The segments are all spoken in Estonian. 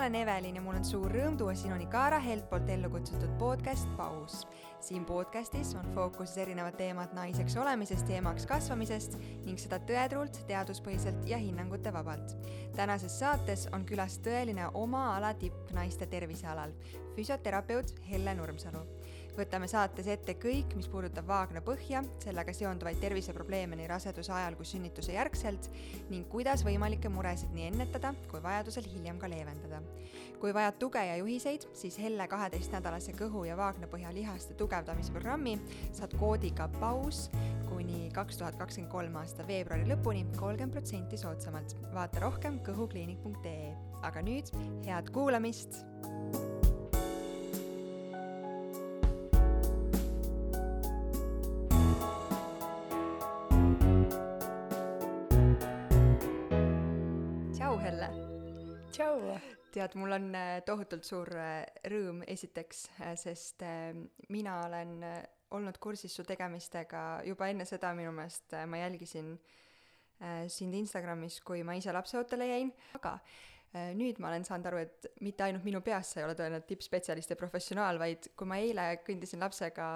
olen Evelin ja mul on suur rõõm tuua sinuni Kaara Helt poolt ellu kutsutud podcast Paus. siin podcastis on fookuses erinevad teemad naiseks olemisest ja emaks kasvamisest ning seda tõetruult, teaduspõhiselt ja hinnangute vabalt. tänases saates on külas tõeline oma ala tipp naiste tervisealal, füsioterapeut Helle Nurmsalu võtame saates ette kõik, mis puudutab vaagna põhja, sellega seonduvaid terviseprobleeme nii raseduse ajal kui sünnituse järgselt ning kuidas võimalikke muresid nii ennetada kui vajadusel hiljem ka leevendada. kui vajad tuge ja juhiseid, siis Helle kaheteistnädalase kõhu ja vaagnapõhja lihaste tugevdamise programmi saad koodiga paus kuni kaks tuhat kakskümmend kolm aasta veebruari lõpuni kolmkümmend protsenti soodsamalt. vaata rohkem kõhukliinik.ee. aga nüüd head kuulamist tead, mul on äh, tohutult suur äh, rõõm esiteks, äh, sest mina olen olnud kursis su tegemistega juba enne seda, minu meelest ma jälgisin sind Instagramis, kui ma ise lapseootele jäin, aga nüüd ma olen saanud aru, et mitte ainult minu peas sa ei ole tõeline tippspetsialist ja professionaal, vaid kui ma eile kõndisin lapsega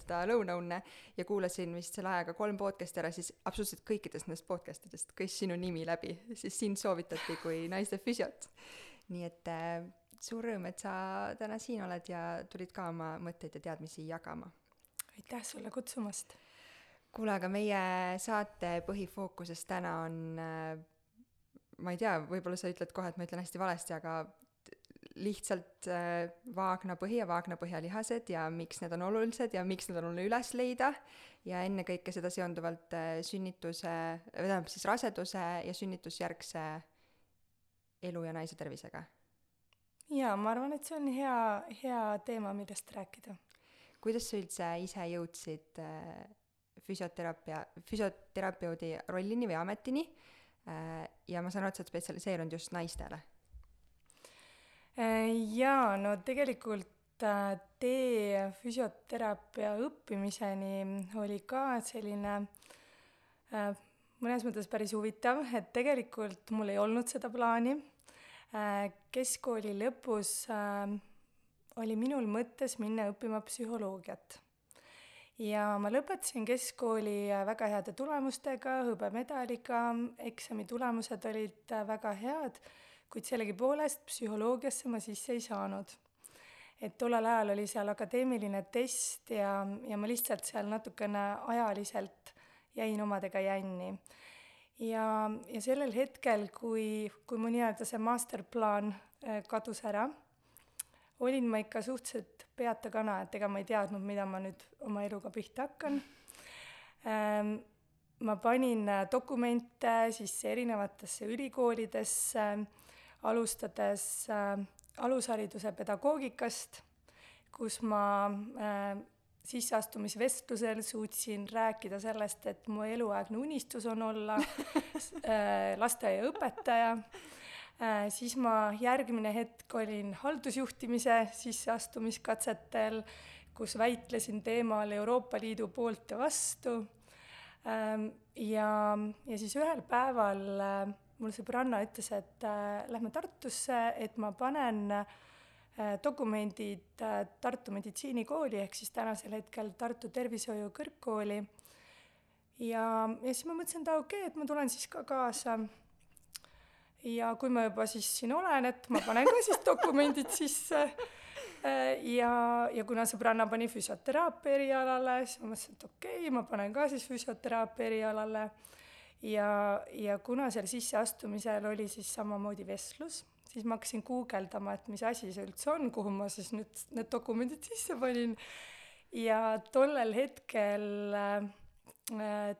teda lõunaunne ja kuulasin vist selle ajaga kolm podcast'i ära, siis absoluutselt kõikidest nendest podcast idest käis sinu nimi läbi, siis sind soovitati kui naiste füsiot nii et äh, suur rõõm, et sa täna siin oled ja tulid ka oma mõtteid ja teadmisi jagama. aitäh sulle kutsumast! kuule, aga meie saate põhifookuses täna on äh, ma ei tea, võib-olla sa ütled kohe, et ma ütlen hästi valesti, aga lihtsalt äh, vaagnapõhi ja vaagnapõhjalihased ja miks need on olulised ja miks need on oluline üles leida ja ennekõike seda seonduvalt äh, sünnituse, tähendab siis raseduse ja sünnitusjärgse elu ja naise tervisega? jaa, ma arvan, et see on hea, hea teema, millest rääkida. kuidas sa üldse ise jõudsid äh, füsioteraapia, füsioterapeudi rollini või ametini äh, ja ma saan aru, et sa oled spetsialiseerunud just naistele? Äh, jaa, no tegelikult tee füsioteraapia õppimiseni oli ka selline mõnes mõttes päris huvitav, et tegelikult mul ei olnud seda plaani Äh, keskkooli lõpus äh, oli minul mõttes minna õppima psühholoogiat. Ja ma lõpetasin keskkooli äh, väga heade tulemustega, hõbemedaliga, eksami tulemused olid väga head, kuid sellegipoolest psühholoogiasse ma sisse ei saanud. et tollel ajal oli seal akadeemiline test ja, ja ma lihtsalt seal natukene ajaliselt jäin omadega jänni ja, ja sellel hetkel, kui, kui mu nii-öelda see masterplaan äh, kadus ära, olin ma ikka suhteliselt peata kana, et ega ma ei teadnud, mida ma nüüd oma eluga pihta hakkan. Ähm, ma panin äh, dokumente siis erinevatesse ülikoolidesse, alustades äh, alushariduse pedagoogikast, kus ma sisseastumisvestlusel suutsin rääkida sellest, et mu eluaegne unistus on olla äh, lasteaiaõpetaja, äh, siis ma järgmine hetk olin haldusjuhtimise sisseastumiskatsetel, kus väitlesin teemal Euroopa Liidu poolt ja vastu, ähm, ja, ja siis ühel päeval äh, mul sõbranna ütles, et lähme Tartusse, et ma panen äh, Äh, dokumendid äh, Tartu Meditsiinikooli ehk siis tänasel hetkel Tartu Tervishoiu Kõrgkooli. ja, ja siis ma mõtlesin, et okei okay,, et ma tulen siis ka kaasa. Ja kui ma juba siis siin olen, et ma panen ka siis dokumendid sisse. Äh, ja, ja kuna sõbranna pani füsioteraapia erialale, siis ma mõtlesin, et okei okay,, ma panen ka siis füsioteraapia erialale. ja, ja kuna seal sisseastumisel oli siis samamoodi vestlus siis ma hakkasin guugeldama, et mis asi see üldse on, kuhu ma siis nüüd need dokumendid sisse panin. ja tollel hetkel äh,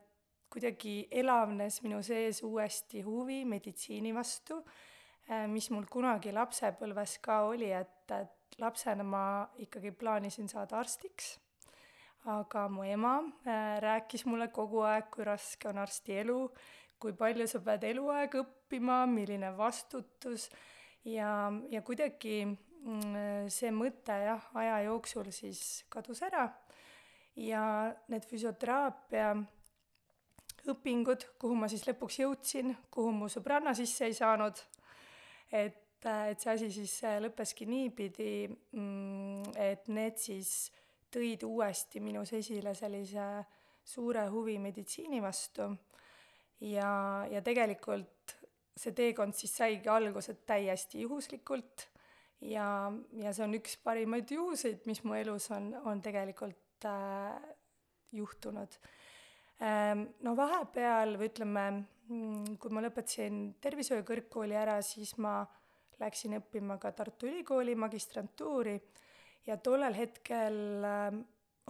kuidagi elavnes minu sees uuesti huvi meditsiini vastu äh,, mis mul kunagi lapsepõlves ka oli, et, et lapsena ma ikkagi plaanisin saada arstiks. Aga mu ema äh, rääkis mulle kogu aeg, kui raske on arsti elu, kui palju sa pead eluaeg õppima, milline vastutus. Ja, ja kuidagi mm, see mõte jah, aja jooksul siis kadus ära. Ja need füsioteraapia õpingud, kuhu ma siis lõpuks jõudsin, kuhu mu sõbranna sisse ei saanud, et et see asi siis äh, lõppeski niipidi, mm, et need siis tõid uuesti minus esile sellise suure huvi meditsiini vastu. Ja, ja tegelikult see teekond siis saigi alguse täiesti juhuslikult. Ja, ja see on üks parimaid juhuseid, mis mu elus on, on tegelikult äh, juhtunud. No vahepeal või ütleme, mm, kui ma lõpetasin tervishoiu kõrgkooli ära, siis ma läksin õppima ka Tartu Ülikooli magistrantuuri ja tollel hetkel äh,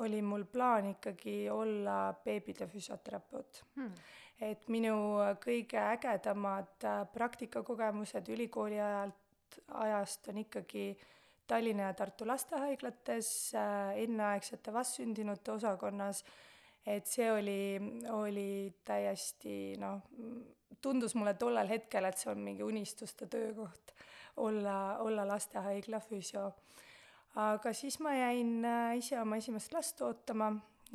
oli mul plaan ikkagi olla beebide füsioterapeut hmm. et minu kõige ägedamad äh, praktikakogemused ülikooli ajalt, ajast on ikkagi Tallinna ja Tartu lastehaiglates äh, enneaegsete vastsündinute osakonnas, et see oli, oli täiesti noh, tundus mulle tollel hetkel, et see on mingi unistuste töökoht, olla, olla lastehaigla füsio. Aga siis ma jäin äh, ise oma esimest last ootama,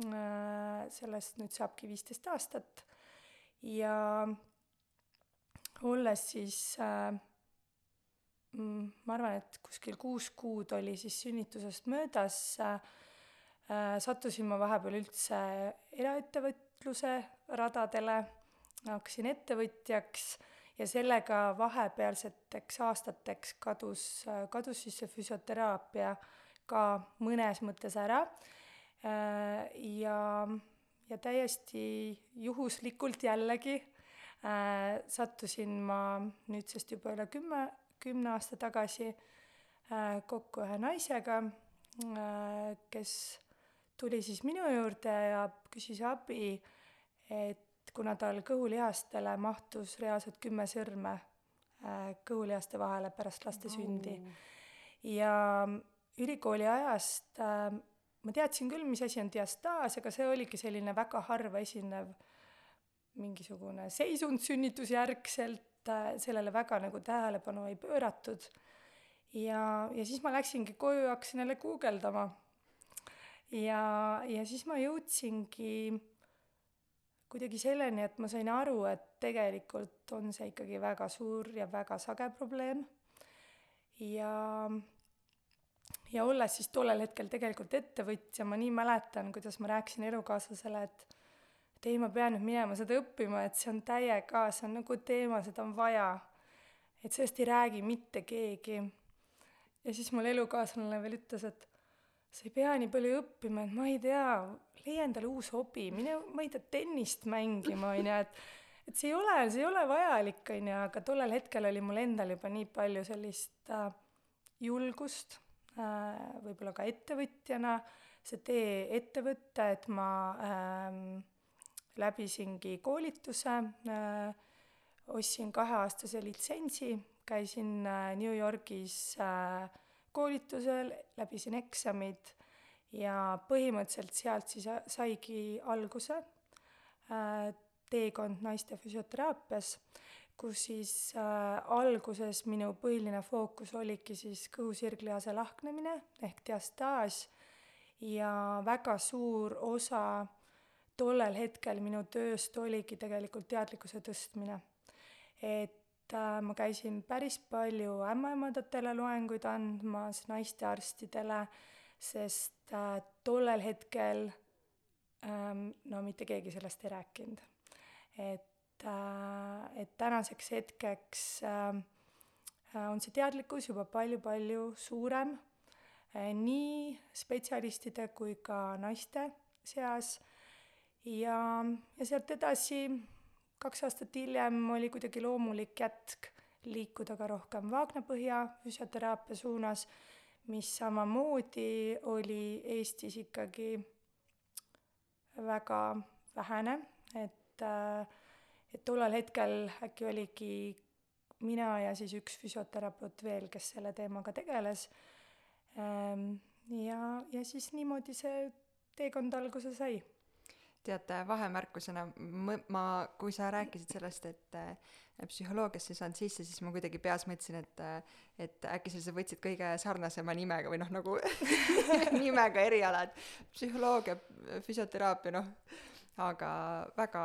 äh, sellest nüüd saabki viisteist aastat. Ja olles siis äh, mm, ma arvan, et kuskil kuus kuud oli siis sünnitusest möödas äh,, sattusin ma vahepeal üldse eraettevõtluse radadele, hakkasin ettevõtjaks ja sellega vahepealseteks aastateks kadus, kadus siis see füsioteraapia ka mõnes mõttes ära. ja, ja täiesti juhuslikult jällegi äh, sattusin ma nüüdsest juba üle kümme, kümne aasta tagasi äh, kokku ühe naisega äh,, kes tuli siis minu juurde ja küsis abi, et kuna tal kõhulihastele mahtus reaalselt kümme sõrme äh, kõhulihaste vahele pärast laste sündi oh.. ja ülikooli ajast äh, ma teadsin küll, mis asi on diastaas, aga see oligi selline väga harva esinev mingisugune seisund sünnitusjärgselt äh,, sellele väga nagu tähelepanu ei pööratud. ja, ja siis ma läksingi koju ja hakkasin jälle guugeldama. Ja, ja siis ma jõudsingi kuidagi selleni, et ma sain aru, et tegelikult on see ikkagi väga suur ja väga sage probleem. ja, ja olles siis tollel hetkel tegelikult ettevõtja, ma nii mäletan, kuidas ma rääkisin elukaaslasele, et et ei, ma pean nüüd minema seda õppima, et see on täiega, see on nagu teema, seda on vaja. et sellest ei räägi mitte keegi. ja siis mul elukaaslane veel ütles, et sa ei pea nii palju õppima, et ma ei tea, leia endale uus hobi, mine, ma ei tea, tennist mängima, on ju, et et see ei ole, see ei ole vajalik, on ju, aga tollel hetkel oli mul endal juba nii palju sellist äh, julgust äh,, võib-olla ka ettevõtjana, see tee ette võtta, et ma äh, läbisingi koolituse äh,, ostsin kaheaastase litsentsi, käisin äh, New Yorgis äh, koolitusel, läbisin eksamid ja põhimõtteliselt sealt siis saigi alguse äh, teekond naiste füsioteraapias, kus siis äh, alguses minu põhiline fookus oligi siis kõhusirglihase lahknemine ehk diastaas ja väga suur osa tollel hetkel minu tööst oligi tegelikult teadlikkuse tõstmine. et äh, ma käisin päris palju ämmaemandatele loenguid andmas, naistearstidele, sest äh, tollel hetkel ähm, no mitte keegi sellest ei rääkinud. et äh,, et tänaseks hetkeks äh, on see teadlikkus juba palju-palju suurem äh, nii spetsialistide kui ka naiste seas ja, ja sealt edasi kaks aastat hiljem oli kuidagi loomulik jätk liikuda ka rohkem vaagnapõhja füsioteraapia suunas, mis samamoodi oli Eestis ikkagi väga vähene, et, et tollel hetkel äkki oligi mina ja siis üks füsioterapeut veel, kes selle teemaga tegeles. Ehm, ja, ja siis niimoodi see teekond alguse sai tead, vahemärkusena ma, kui sa rääkisid sellest, et äh, psühholoogiasse ei saanud sisse, siis ma kuidagi peas mõtlesin, et äh, et äkki sa võtsid kõige sarnasema nimega või noh, nagu nimega eriala, et psühholoogia, füsioteraapia, noh, aga väga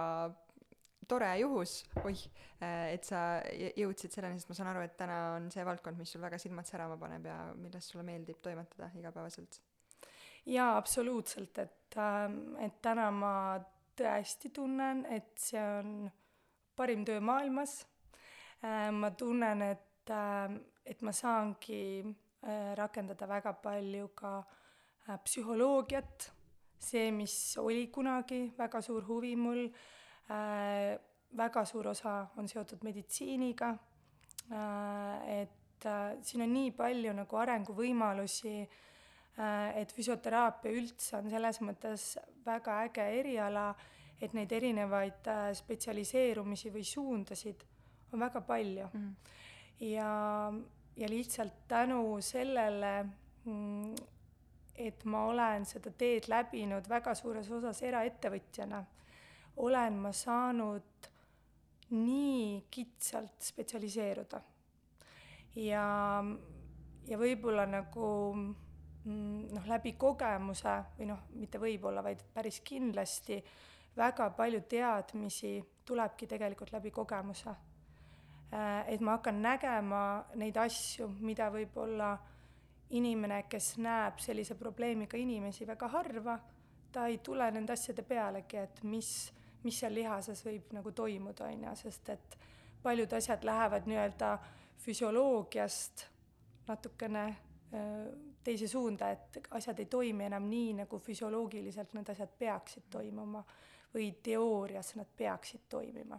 tore juhus, oih, et sa jõudsid selleni, sest ma saan aru, et täna on see valdkond, mis sul väga silmad särama paneb ja milles sulle meeldib toimetada igapäevaselt. Jaa, absoluutselt, et, ähm, et täna ma tõesti tunnen, et see on parim töö maailmas. Äh, ma tunnen, et, ähm, et ma saangi äh, rakendada väga palju ka äh, psühholoogiat, see, mis oli kunagi väga suur huvi mul Äh, väga suur osa on seotud meditsiiniga, äh, et äh, siin on nii palju nagu arenguvõimalusi, et füsioteraapia üldse on selles mõttes väga äge eriala, et neid erinevaid spetsialiseerumisi või suundasid on väga palju mm. ja, ja lihtsalt tänu sellele, mm, et ma olen seda teed läbinud väga suures osas eraettevõtjana olen ma saanud nii kitsalt spetsialiseeruda. ja, ja võib-olla nagu noh, läbi kogemuse või noh, mitte võib-olla, vaid päris kindlasti väga palju teadmisi tulebki tegelikult läbi kogemuse. Äh, et ma hakkan nägema neid asju, mida võib-olla inimene, kes näeb sellise probleemiga inimesi väga harva, ta ei tule nende asjade pealegi, et mis mis seal lihases võib nagu toimuda, on ju, sest et paljud asjad lähevad nii-öelda füsioloogiast natukene teise suunda, et asjad ei toimi enam nii, nagu füsioloogiliselt need asjad peaksid toimuma või teoorias nad peaksid toimima.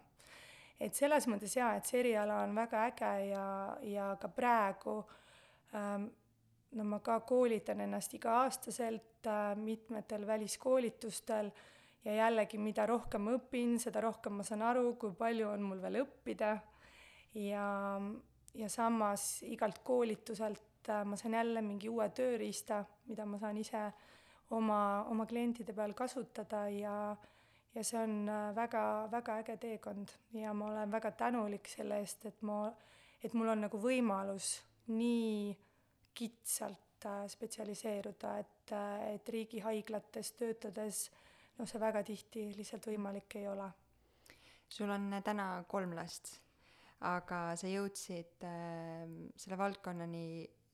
et selles mõttes jaa, et see eriala on väga äge ja, ja ka praegu ähm, no ma ka koolitan ennast iga-aastaselt äh, mitmetel väliskoolitustel ja jällegi, mida rohkem ma õpin, seda rohkem ma saan aru, kui palju on mul veel õppida. ja, ja samas igalt koolituselt ma saan jälle mingi uue tööriista, mida ma saan ise oma, oma klientide peal kasutada ja, ja see on äh, väga, väga äge teekond ja ma olen väga tänulik selle eest, et ma, et mul on nagu võimalus nii kitsalt äh, spetsialiseeruda, et, et riigihaiglates töötades äh, noh, see väga tihti lihtsalt võimalik ei ole. sul on täna kolm last, aga sa jõudsid äh, selle valdkonnani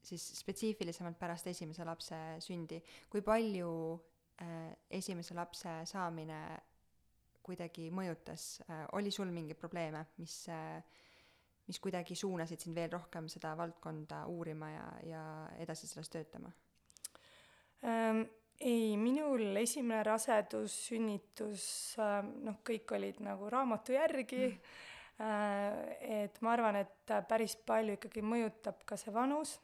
siis spetsiifilisemalt pärast esimese lapse sündi. kui palju äh, esimese lapse saamine kuidagi mõjutas äh,, oli sul mingeid probleeme, mis äh, mis kuidagi suunasid sind veel rohkem seda valdkonda uurima ja, ja edasi selles töötama ähm,? ei, minul esimene rasedus, sünnitus, äh, noh, kõik olid nagu raamatu järgi mm.. et ma arvan, et päris palju ikkagi mõjutab ka see vanus.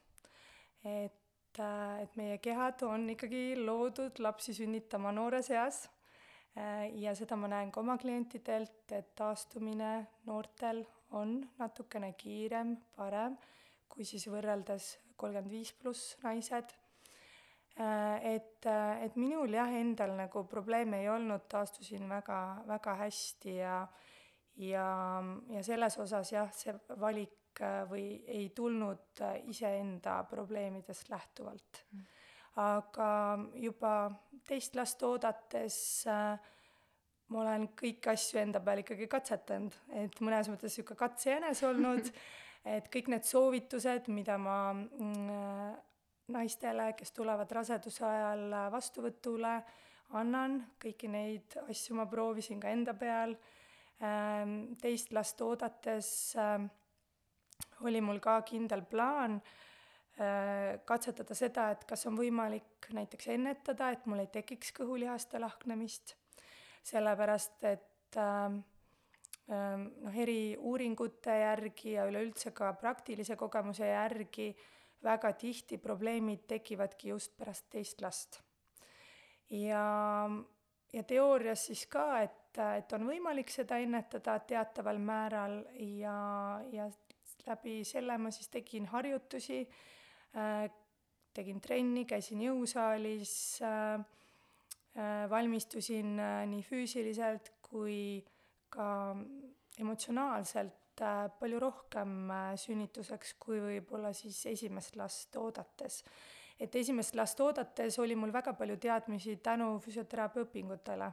Et, äh, et meie kehad on ikkagi loodud lapsi sünnitama noores eas. ja seda ma näen ka oma klientidelt, et taastumine noortel on natukene kiirem, parem kui siis võrreldes kolmkümmend viis pluss naised Äh, et, äh, et minul jah, endal nagu probleeme ei olnud, taastusin väga, väga hästi ja ja, ja selles osas jah, see valik äh, või ei tulnud iseenda probleemidest lähtuvalt. Mm.. aga juba teist last oodates äh, ma olen kõiki asju enda peal ikkagi katsetanud, et mõnes mõttes niisugune katsejänes olnud, et kõik need soovitused, mida ma mm, naistele, kes tulevad raseduse ajal vastuvõtule, annan, kõiki neid asju ma proovisin ka enda peal. Ähm, teist last oodates oli mul ka kindel plaan äh, katsetada seda, et kas on võimalik näiteks ennetada, et mul ei tekiks kõhulihaste lahknemist, sellepärast et ähm, noh, eri uuringute järgi ja üleüldse ka praktilise kogemuse järgi äh, väga tihti probleemid tekivadki just pärast teist last. ja, ja teoorias siis ka, et, et on võimalik seda ennetada teataval määral ja, ja läbi selle ma siis tegin harjutusi äh,, tegin trenni, käisin jõusaalis äh,, äh, valmistusin nii füüsiliselt kui ka emotsionaalselt palju rohkem sünnituseks kui võib-olla siis esimest last oodates. et esimest last oodates oli mul väga palju teadmisi tänu füsioteraapia õpingutele.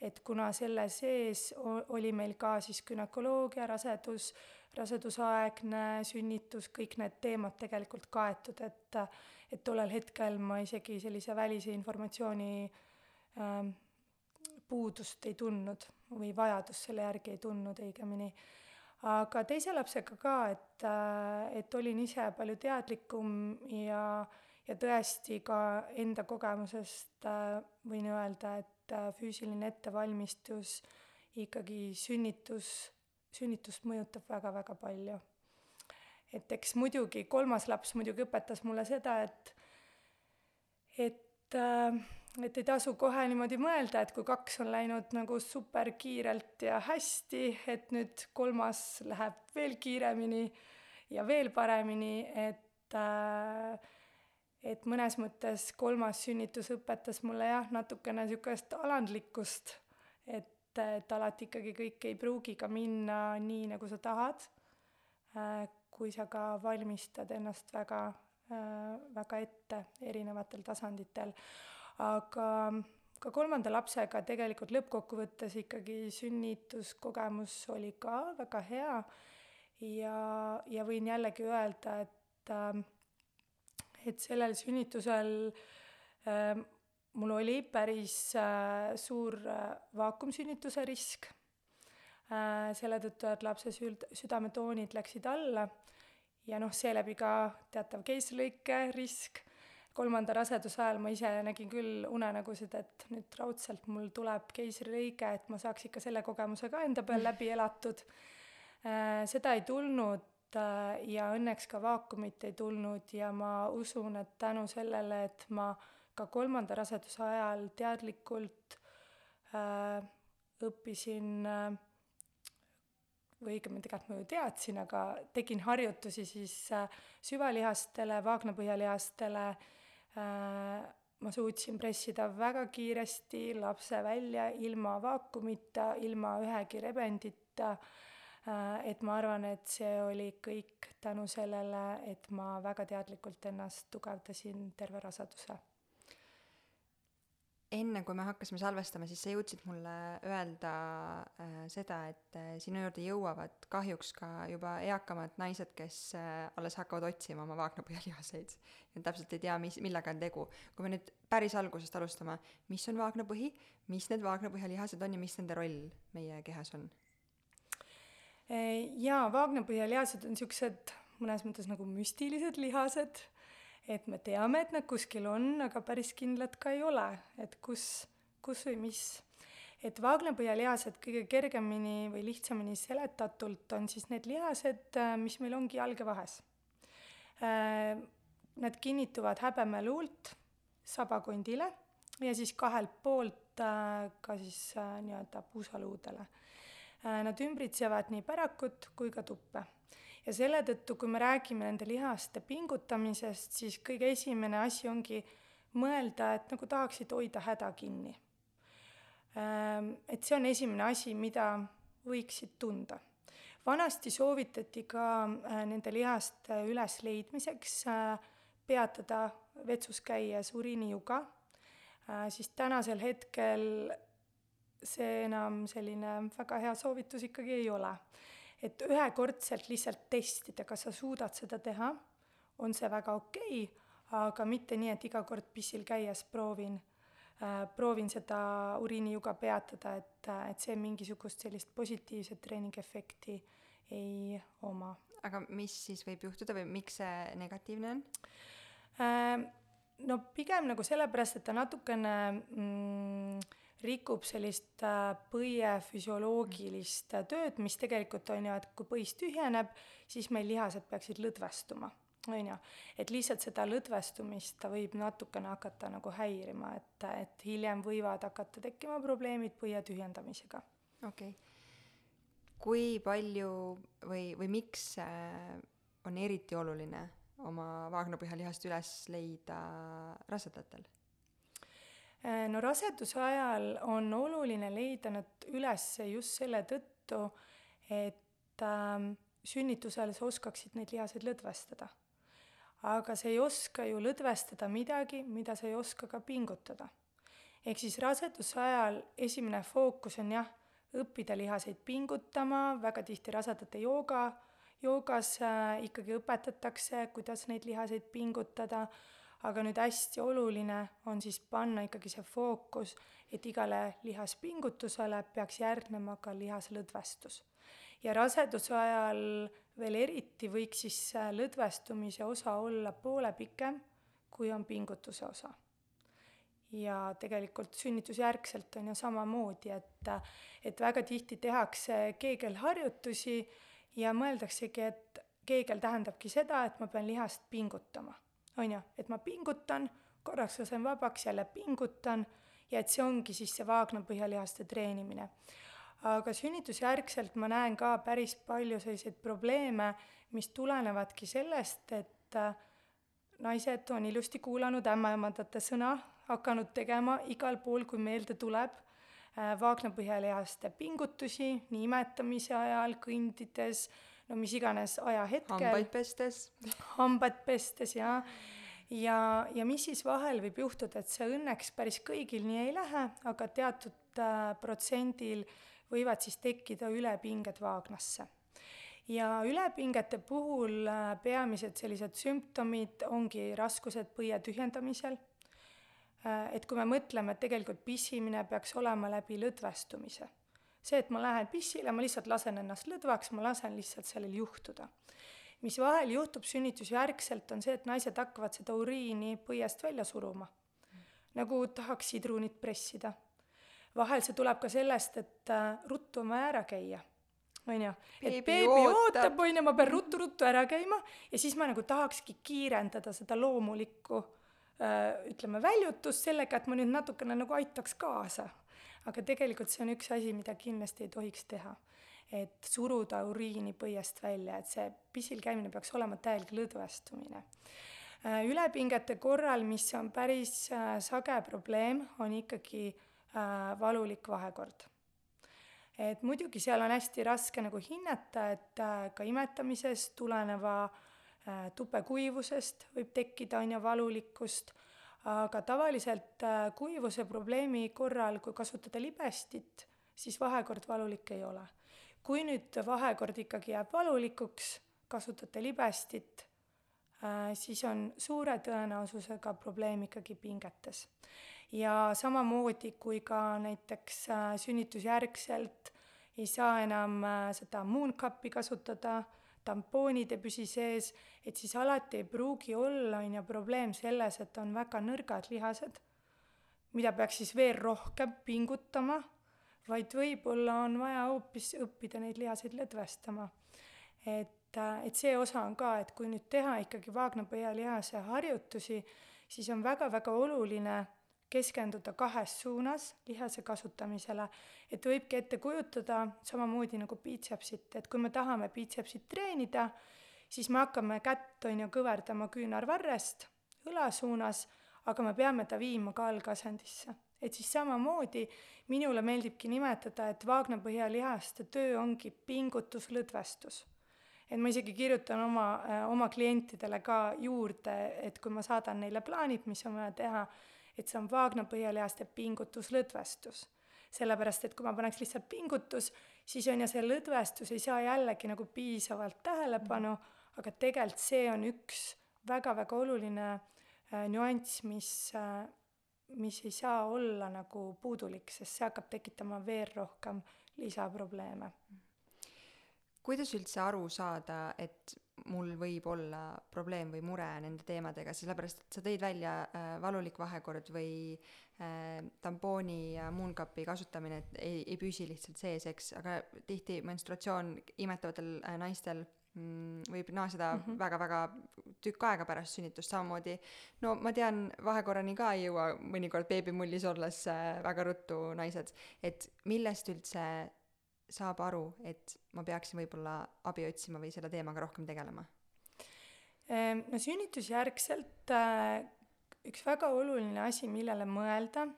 Et kuna selle sees oli meil ka siis günekoloogia, rasedus, rasedusaegne sünnitus, kõik need teemad tegelikult kaetud, et et tollel hetkel ma isegi sellise välise informatsiooni ähm, puudust ei tundnud või vajadust selle järgi ei tundnud õigemini. aga teise lapsega ka, et, et olin ise palju teadlikum ja, ja tõesti ka enda kogemusest võin öelda, et füüsiline ettevalmistus ikkagi sünnitus sünnitust mõjutab väga-väga palju. et eks muidugi kolmas laps muidugi õpetas mulle seda, et, et, äh, et ei tasu kohe niimoodi mõelda, et kui kaks on läinud nagu superkiirelt ja hästi, et nüüd kolmas läheb veel kiiremini ja veel paremini, et äh, et mõnes mõttes kolmas sünnitus õpetas mulle jah, natukene niisugust alandlikkust, et et alati ikkagi kõik ei pruugi ka minna nii, nagu sa tahad, äh, kui sa ka valmistad ennast väga, äh, väga ette erinevatel tasanditel. aga ka kolmanda lapsega tegelikult lõppkokkuvõttes ikkagi sünnituskogemus oli ka väga hea ja, ja võin jällegi öelda, et, äh, et sellel sünnitusel mul oli päris äh, suur äh, vaakumsünnituse risk äh,, selle tõttu, et lapse sül-, südametoonid läksid alla ja noh, seeläbi ka teatav keisrilõike risk. kolmanda raseduse ajal ma ise nägin küll unenägusid, et nüüd raudselt mul tuleb keisrilõige, et ma saaks ikka selle kogemuse ka enda peal läbi elatud äh,. seda ei tulnud äh, ja õnneks ka vaakumit ei tulnud ja ma usun, et tänu sellele, et ma äh, ka kolmanda raseduse ajal teadlikult äh, õppisin äh, või õigemini tegelikult ma ju teadsin, aga tegin harjutusi siis äh, süvalihastele, vaagnapõhjalihastele äh,, ma suutsin pressida väga kiiresti lapse välja ilma vaakumita, ilma ühegi rebendita äh,, et ma arvan, et see oli kõik tänu sellele, et ma väga teadlikult ennast tugevdasin terve raseduse enne kui me hakkasime salvestama, siis sa jõudsid mulle öelda äh, seda, et äh, sinu juurde jõuavad kahjuks ka juba eakamad naised, kes äh, alles hakkavad otsima oma vaagnapõhjalihaseid ja täpselt ei tea, mis, millega on tegu. kui me nüüd päris algusest alustame, mis on vaagnapõhi, mis need vaagnapõhjalihased on ja mis nende roll meie kehas on? Jaa, vaagnapõhjalihased on niisugused mõnes mõttes nagu müstilised lihased et me teame, et nad kuskil on, aga päris kindlad ka ei ole, et kus, kus või mis. et vaagnapõhjalihased kõige kergemini või lihtsamini seletatult on siis need lihased, mis meil ongi jalgevahes. Äh, nad kinnituvad häbemeluult sabakondile ja siis kahelt poolt ka siis nii-öelda puusaluudele. Nad ümbritsevad nii pärakut kui ka tuppe ja selle tõttu, kui me räägime nende lihaste pingutamisest, siis kõige esimene asi ongi mõelda, et nagu tahaksid hoida häda kinni. Ehm, et see on esimene asi, mida võiksid tunda. vanasti soovitati ka äh, nende lihaste ülesleidmiseks äh, peatada vetsus käies uriinijuga, äh, siis tänasel hetkel see enam selline väga hea soovitus ikkagi ei ole et ühekordselt lihtsalt testida, kas sa suudad seda teha, on see väga okei okay,, aga mitte nii, et iga kord pissil käies proovin äh,, proovin seda uriinijuga peatada, et, et see mingisugust sellist positiivset treeningefekti ei oma. aga mis siis võib juhtuda või miks see negatiivne on äh,? no pigem nagu sellepärast, et ta natukene mm, rikub sellist äh, põie füsioloogilist äh, tööd, mis tegelikult on ju, et kui põis tühjeneb, siis meil lihased peaksid lõdvestuma, on ju. et lihtsalt seda lõdvestumist ta võib natukene hakata nagu häirima, et, et hiljem võivad hakata tekkima probleemid põie tühjendamisega. okei okay.. kui palju või, või miks äh, on eriti oluline oma vaagnapõhjalihast üles leida rasedatel? Äh, no raseduse ajal on oluline leida nad üles just selle tõttu, et ähm, sünnitusel sa oskaksid neid lihaseid lõdvestada. aga sa ei oska ju lõdvestada midagi, mida sa ei oska ka pingutada. ehk siis raseduse ajal esimene fookus on jah, õppida lihaseid pingutama, väga tihti rasedate jooga, joogas äh, ikkagi õpetatakse, kuidas neid lihaseid pingutada, aga nüüd hästi oluline on siis panna ikkagi see fookus, et igale lihaspingutusele peaks järgnema ka lihaslõdvestus. ja raseduse ajal veel eriti võiks siis lõdvestumise osa olla poole pikem, kui on pingutuse osa ja tegelikult sünnitusjärgselt on ju samamoodi, et, et väga tihti tehakse keegelharjutusi ja mõeldaksegi, et keegel tähendabki seda, et ma pean lihast pingutama, on ju, et ma pingutan, korraks lasen vabaks, jälle pingutan ja et see ongi siis see vaagnapõhjalihaste treenimine. aga sünnitusjärgselt ma näen ka päris palju selliseid probleeme, mis tulenevadki sellest, et naised on ilusti kuulanud ämmaemandate sõna hakanud tegema igal pool, kui meelde tuleb, äh, vaagnapõhjalihaste pingutusi nii imetamise ajal, kõndides, no mis iganes ajahetkel. hambaid pestes. hambaid pestes, jaa. ja, ja mis siis vahel võib juhtuda, et see õnneks päris kõigil nii ei lähe, aga teatud äh, protsendil võivad siis tekkida ülepinged vaagnasse ja ülepingete puhul äh, peamised sellised sümptomid ongi raskused põie tühjendamisel Äh, et kui me mõtleme, et tegelikult pissimine peaks olema läbi lõdvestumise. See, et ma lähen pissile, ma lihtsalt lasen ennast lõdvaks, ma lasen lihtsalt sellel juhtuda. mis vahel juhtub sünnitusjärgselt, on see, et naised hakkavad seda uriini põiest välja suruma. nagu tahaks sidrunit pressida. vahel see tuleb ka sellest, et äh, ruttu on vaja ära käia on ju, et beebi ootab, on ju, ma pean ruttu-ruttu ära käima ja siis ma nagu tahakski kiirendada seda loomulikku Äh, ütleme, väljutust sellega, et ma nüüd natukene nagu aitaks kaasa. Aga tegelikult see on üks asi, mida kindlasti ei tohiks teha. et suruda uriini põiest välja, et see pisil käimine peaks olema täielik lõdvestumine. Äh, ülepingete korral, mis on päris äh, sage probleem, on ikkagi valulik vahekord et muidugi seal on hästi raske nagu hinnata, et ka imetamisest tuleneva äh, Äh, tupekuivusest võib tekkida, on ju, valulikkust, aga tavaliselt äh, kuivuse probleemi korral, kui kasutada libestit, siis vahekord valulik ei ole. kui nüüd vahekord ikkagi jääb valulikuks, kasutate libestit, äh, siis on suure tõenäosusega probleem ikkagi pingetes. ja samamoodi, kui ka näiteks sünnitusjärgselt ei saa enam seda moon cup'i kasutada, tampoonid ei püsi sees, et siis alati ei pruugi olla, on ju, probleem selles, et on väga nõrgad lihased, mida peaks siis veel rohkem pingutama, vaid võib-olla on vaja hoopis õppida neid lihaseid lõdvestama. et, et see osa on ka, et kui nüüd teha ikkagi vaagnapõhjalihase harjutusi, siis on väga-väga oluline keskenduda kahes suunas lihase kasutamisele, et võibki ette kujutada samamoodi nagu biitsepsit, et kui me tahame biitsepsit treenida, siis me hakkame kätt, on ju, kõverdama küünarvarrest õla suunas, aga me peame ta viima ka algasendisse. et siis samamoodi minule meeldibki nimetada, et vaagnapõhjalihaste töö ongi pingutuslõdvestus. et ma isegi kirjutan oma, oma klientidele ka juurde, et kui ma saadan neile plaanid, mis on vaja teha, et see on Wagner põhjalihaste pingutuslõdvestus. sellepärast, et kui ma paneks lihtsalt pingutus, siis on ju see lõdvestus ei saa jällegi nagu piisavalt tähelepanu, aga tegelikult see on üks väga-väga oluline äh, nüanss, mis äh, mis ei saa olla nagu puudulik, sest see hakkab tekitama veel rohkem lisaprobleeme. kuidas üldse aru saada, et mul võib olla probleem või mure nende teemadega, sellepärast et sa tõid välja äh, valulik vahekord või äh, tampooni ja mooncupi kasutamine, et ei, ei püsi lihtsalt sees, eks, aga tihti menstruatsioon imetavatel äh, naistel mm, võib naaseda mm -hmm. väga-väga tükk aega pärast sünnitust samamoodi. no ma tean, vahekorrani ka ei jõua mõnikord beebimullis olles äh, väga ruttu naised, et millest üldse saab aru, et ma peaksin võib-olla abi otsima või selle teemaga rohkem tegelema? Ehm, no sünnitusjärgselt äh, üks väga oluline asi, millele mõelda,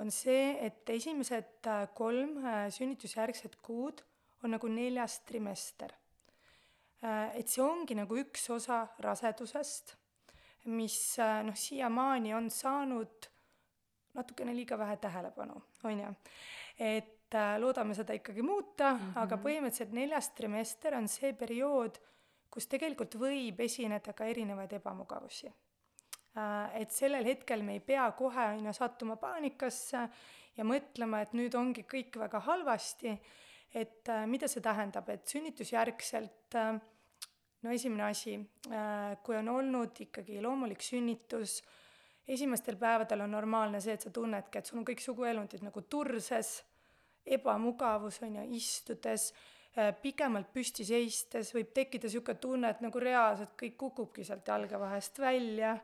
on see, et esimesed äh, kolm äh, sünnitusjärgset kuud on nagu neljas trimester. et see ongi nagu üks osa rasedusest, mis noh, siiamaani on saanud natukene liiga vähe tähelepanu, on ju. et äh, loodame seda ikkagi muuta mm, -hmm. aga põhimõtteliselt neljas trimester on see periood, kus tegelikult võib esineda ka erinevaid ebamugavusi äh,. et sellel hetkel me ei pea kohe, on ju, sattuma paanikasse ja mõtlema, et nüüd ongi kõik väga halvasti, et äh, mida see tähendab, et sünnitusjärgselt no esimene asi, kui on olnud ikkagi loomulik sünnitus, esimestel päevadel on normaalne see, et sa tunnedki, et sul on kõik suguelundid nagu turses, ebamugavus on ju, istudes, äh, pikemalt püsti seistes võib tekkida niisugune tunne, et nagu reaalselt kõik kukubki sealt jalge vahest välja.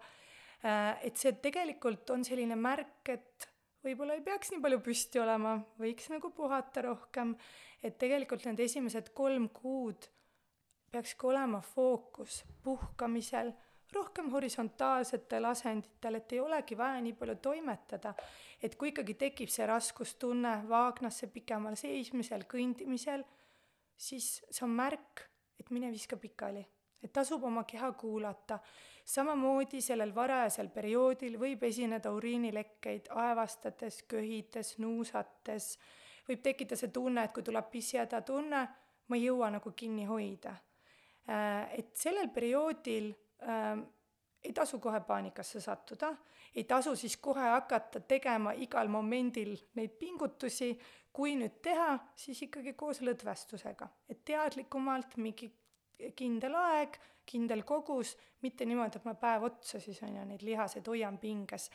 Äh, et see tegelikult on selline märk, et võib-olla ei peaks nii palju püsti olema, võiks nagu puhata rohkem, et tegelikult need esimesed kolm kuud peakski olema fookus puhkamisel, rohkem horisontaalsetel asenditel, et ei olegi vaja nii palju toimetada. et kui ikkagi tekib see raskustunne vaagnasse pikemal seismisel, kõndimisel, siis see on märk, et mine viska pikali, et tasub oma keha kuulata. samamoodi sellel varajasel perioodil võib esineda uriinilekkeid aevastades, köhides, nuusates, võib tekkida see tunne, et kui tuleb pissihäda tunne, ma ei jõua nagu kinni hoida Äh, et sellel perioodil ei tasu kohe paanikasse sattuda, ei tasu siis kohe hakata tegema igal momendil neid pingutusi, kui nüüd teha, siis ikkagi koos lõdvestusega, et teadlikumalt mingi kindel aeg, kindel kogus, mitte niimoodi, et ma päev otsa siis on ju neid lihaseid hoian pinges.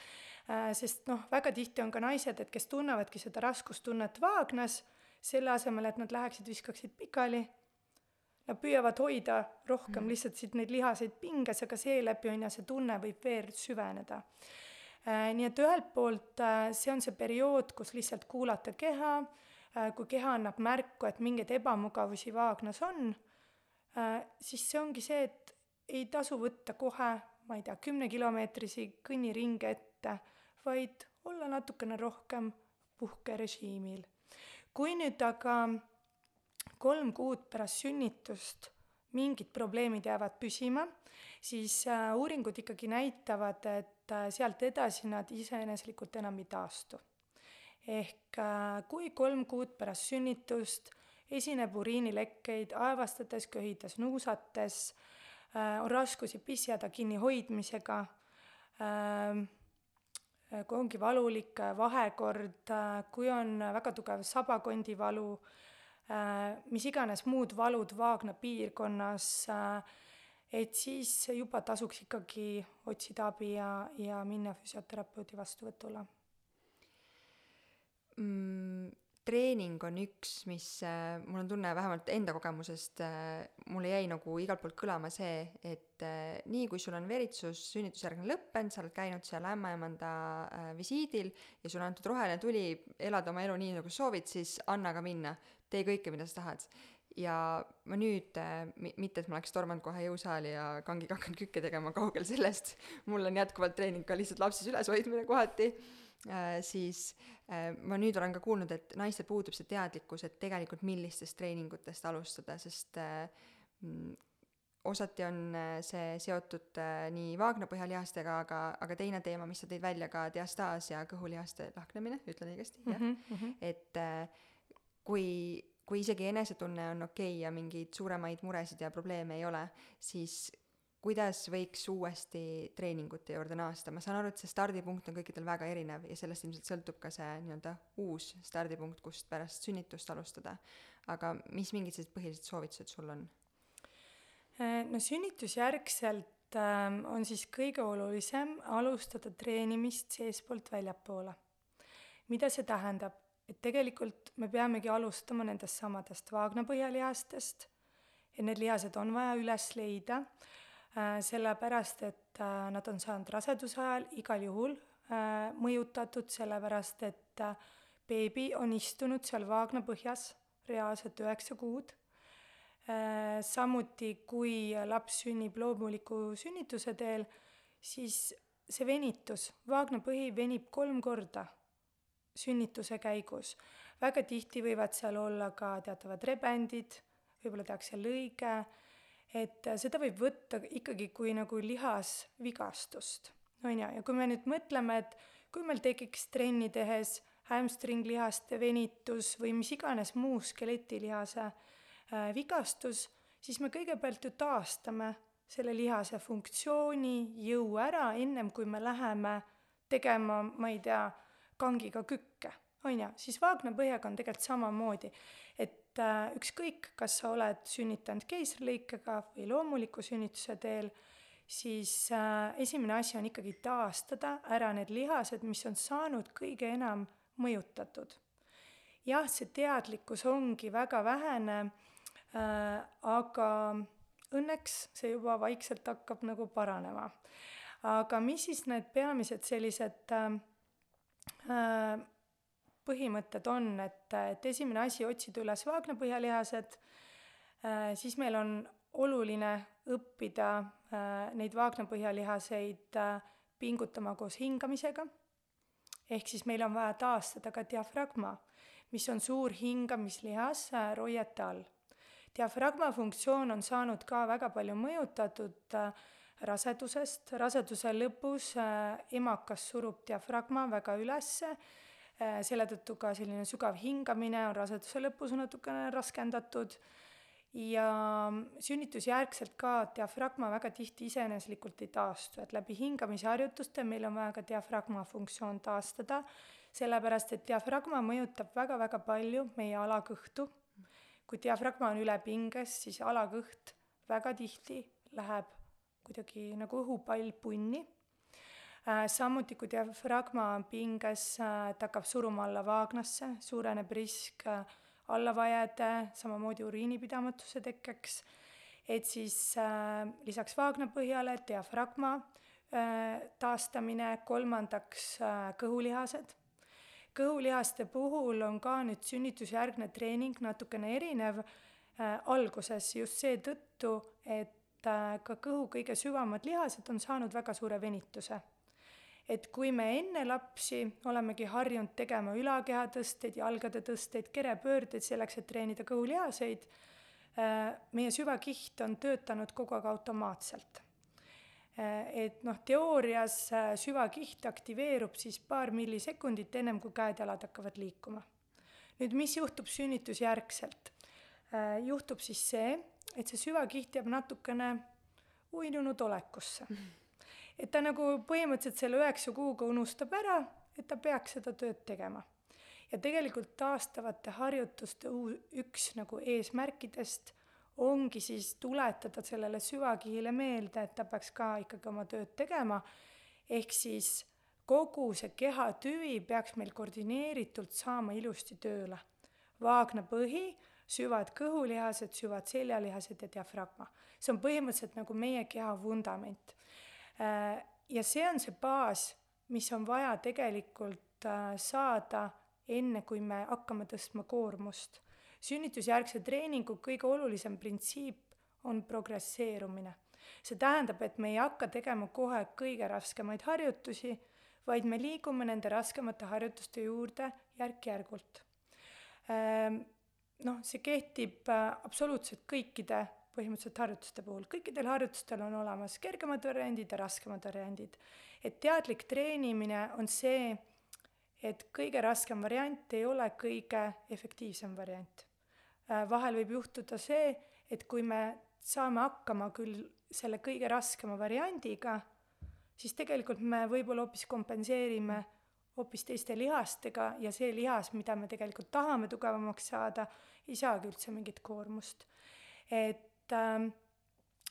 Sest noh, väga tihti on ka naised, et kes tunnevadki seda raskustunnet vaagnas, selle asemel, et nad läheksid, viskaksid pikali Nad püüavad hoida rohkem mm. lihtsalt siit neid lihaseid pinges, aga seeläbi on ju see tunne võib veel süveneda äh,. nii et ühelt poolt äh, see on see periood, kus lihtsalt kuulata keha äh,, kui keha annab märku, et mingeid ebamugavusi vaagnas on siis see ongi see, et ei tasu võtta kohe, ma ei tea, kümnekilomeetrisi kõnniringe ette, vaid olla natukene rohkem puhkerežiimil. kui nüüd aga kolm kuud pärast sünnitust mingid probleemid jäävad püsima, siis äh, uuringud ikkagi näitavad, et äh, sealt edasi nad iseeneslikult enam ei taastu. ehk äh, kui kolm kuud pärast sünnitust esineb uriinilekkeid aevastades, köhides, nuusates, on raskusi pissihäda kinnihoidmisega, kui ongi valulik vahekord, kui on väga tugev sabakondivalu, mis iganes muud valud Vaagna piirkonnas, äh, et siis juba tasuks ikkagi otsida abi ja, ja minna füsioterapeudi vastuvõtule mm,. treening on üks, mis äh, mul on tunne vähemalt enda kogemusest äh,, mulle jäi nagu igalt poolt kõlama see, et äh, nii kui sul on veritsus sünnitusjärgne lõppenud, sa oled käinud seal ämmaemanda äh, visiidil ja sulle antud roheline tuli elada oma elu nii, nagu soovid, siis anna ka minna tee kõike, mida sa tahad. ja ma nüüd, äh, mitte et ma oleks tormanud kohe jõusaali ja kangiga hakanud kükke tegema, kaugel sellest, mul on jätkuvalt treening ka lihtsalt lapses üleshoidmine kohati, äh, siis äh, ma nüüd olen ka kuulnud, et naistel puudub see teadlikkus, et tegelikult millistest treeningutest alustada, sest mm, osati on see seotud nii vaagnapõhjalihastega, aga, aga teine teema, mis sa tõid välja, ka diastaas ja kõhulihaste lahknemine, ütlen õigesti, jah mm, -hmm. et kui, kui isegi enesetunne on okei okay ja mingeid suuremaid muresid ja probleeme ei ole, siis kuidas võiks uuesti treeningute juurde naasta, ma saan aru, et see stardipunkt on kõikidel väga erinev ja sellest ilmselt sõltub ka see nii-öelda uus stardipunkt, kust pärast sünnitust alustada. aga mis mingid sellised põhilised soovitused sul on? Äh, no sünnitusjärgselt äh, on siis kõige olulisem alustada treenimist seestpoolt väljapoole. mida see tähendab? Et tegelikult me peamegi alustama nendest samadest Vaagna põhjalihastest, et need lihased on vaja üles leida äh,, sellepärast et äh, nad on saanud raseduse ajal igal juhul äh, mõjutatud, sellepärast et beebi on istunud seal Vaagna põhjas reaalselt üheksa kuud. Samuti, kui laps sünnib loomuliku sünnituse teel, siis see venitus, Vaagna põhi venib kolm korda sünnituse käigus. väga tihti võivad seal olla ka teatavad rebendid, võib-olla tehakse lõige, et seda võib võtta ikkagi kui nagu lihasvigastust, on ju, ja kui me nüüd mõtleme, et kui meil tekiks trenni tehes hamstringlihaste venitus või mis iganes muu skeletilihase äh, vigastus, siis me kõigepealt ju taastame selle lihase funktsiooni, jõu ära, ennem kui me läheme tegema, ma ei tea, kangiga kükke, on ju, siis vaagnapõhjaga on tegelikult samamoodi. et äh, ükskõik, kas sa oled sünnitanud keisrilõikega või loomuliku sünnituse teel, siis äh, esimene asi on ikkagi taastada ära need lihased, mis on saanud kõige enam mõjutatud. jah, see teadlikkus ongi väga vähene äh,, aga õnneks see juba vaikselt hakkab nagu paranema. aga mis siis need peamised sellised äh, põhimõtted on, et, et esimene asi, otsida üles vaagnapõhjalihased. Äh,, siis meil on oluline õppida äh, neid vaagnapõhjalihaseid äh, pingutama koos hingamisega, ehk siis meil on vaja taastada ka diafragma, mis on suur hingamislihas äh, roiete all. Diafragma funktsioon on saanud ka väga palju mõjutatud äh, rasedusest, raseduse lõpus äh, emakas surub diafragma väga ülesse, äh, selle tõttu ka selline sügav hingamine on raseduse lõpus natukene raskendatud. Ja sünnitusjärgselt ka diafragma väga tihti iseeneslikult ei taastu, et läbi hingamisharjutuste meil on vaja ka diafragma funktsioon taastada, sellepärast et diafragma mõjutab väga-väga palju meie alakõhtu. Kui diafragma on üle pinges, siis alakõht väga tihti läheb kuidagi nagu õhupall punni. Äh, samuti, kui diafragma on pinges, äh, ta hakkab suruma alla vaagnasse, suureneb risk äh, allavajade, samamoodi uriinipidamatuse tekkeks, et siis lisaks vaagnapõhjale diafragma äh, taastamine, kolmandaks kõhulihased kõhulihaste puhul on ka nüüd sünnitusjärgne treening natukene erinev äh, alguses just seetõttu, et äh, ka kõhu kõige sügavamad lihased on saanud väga suure venituse. et kui me enne lapsi olemegi harjunud tegema ülakehatõsteid, jalgade tõsteid, kerepöördeid selleks, et treenida kõhulihaseid äh,, meie süvakiht on töötanud kogu aeg automaatselt Äh, et noh, teoorias süvakiht aktiveerub siis paar millisekundit ennem kui käed-jalad hakkavad liikuma. nüüd, mis juhtub sünnitusjärgselt? Äh, juhtub siis see, et see süvakiht jääb natukene uinunud olekusse. et ta nagu põhimõtteliselt selle üheksa kuuga unustab ära, et ta peaks seda tööd tegema. ja tegelikult taastavate harjutuste üks nagu eesmärkidest ongi siis tuletada sellele süvakihile meelde, et ta peaks ka ikkagi oma tööd tegema, ehk siis kogu see kehatüvi peaks meil koordineeritult saama ilusti tööle. vaagna põhi, süvad kõhulihased, süvad seljalihased ja diafragma. see on põhimõtteliselt nagu meie keha vundament. Äh, ja see on see baas, mis on vaja tegelikult äh, saada enne, kui me hakkame tõstma koormust sünnitusjärgse treeningu kõige olulisem printsiip on progresseerumine. see tähendab, et me ei hakka tegema kohe kõige raskemaid harjutusi, vaid me liigume nende raskemate harjutuste juurde järk-järgult. Noh, see kehtib äh, absoluutselt kõikide põhimõtteliselt harjutuste puhul, kõikidel harjutustel on olemas kergemad variandid ja raskemad variandid. et teadlik treenimine on see, et kõige raskem variant ei ole kõige efektiivsem variant Äh, vahel võib juhtuda see, et kui me saame hakkama küll selle kõige raskema variandiga, siis tegelikult me võib-olla hoopis kompenseerime hoopis teiste lihastega ja see lihas, mida me tegelikult tahame tugevamaks saada, ei saagi üldse mingit koormust. et, ähm,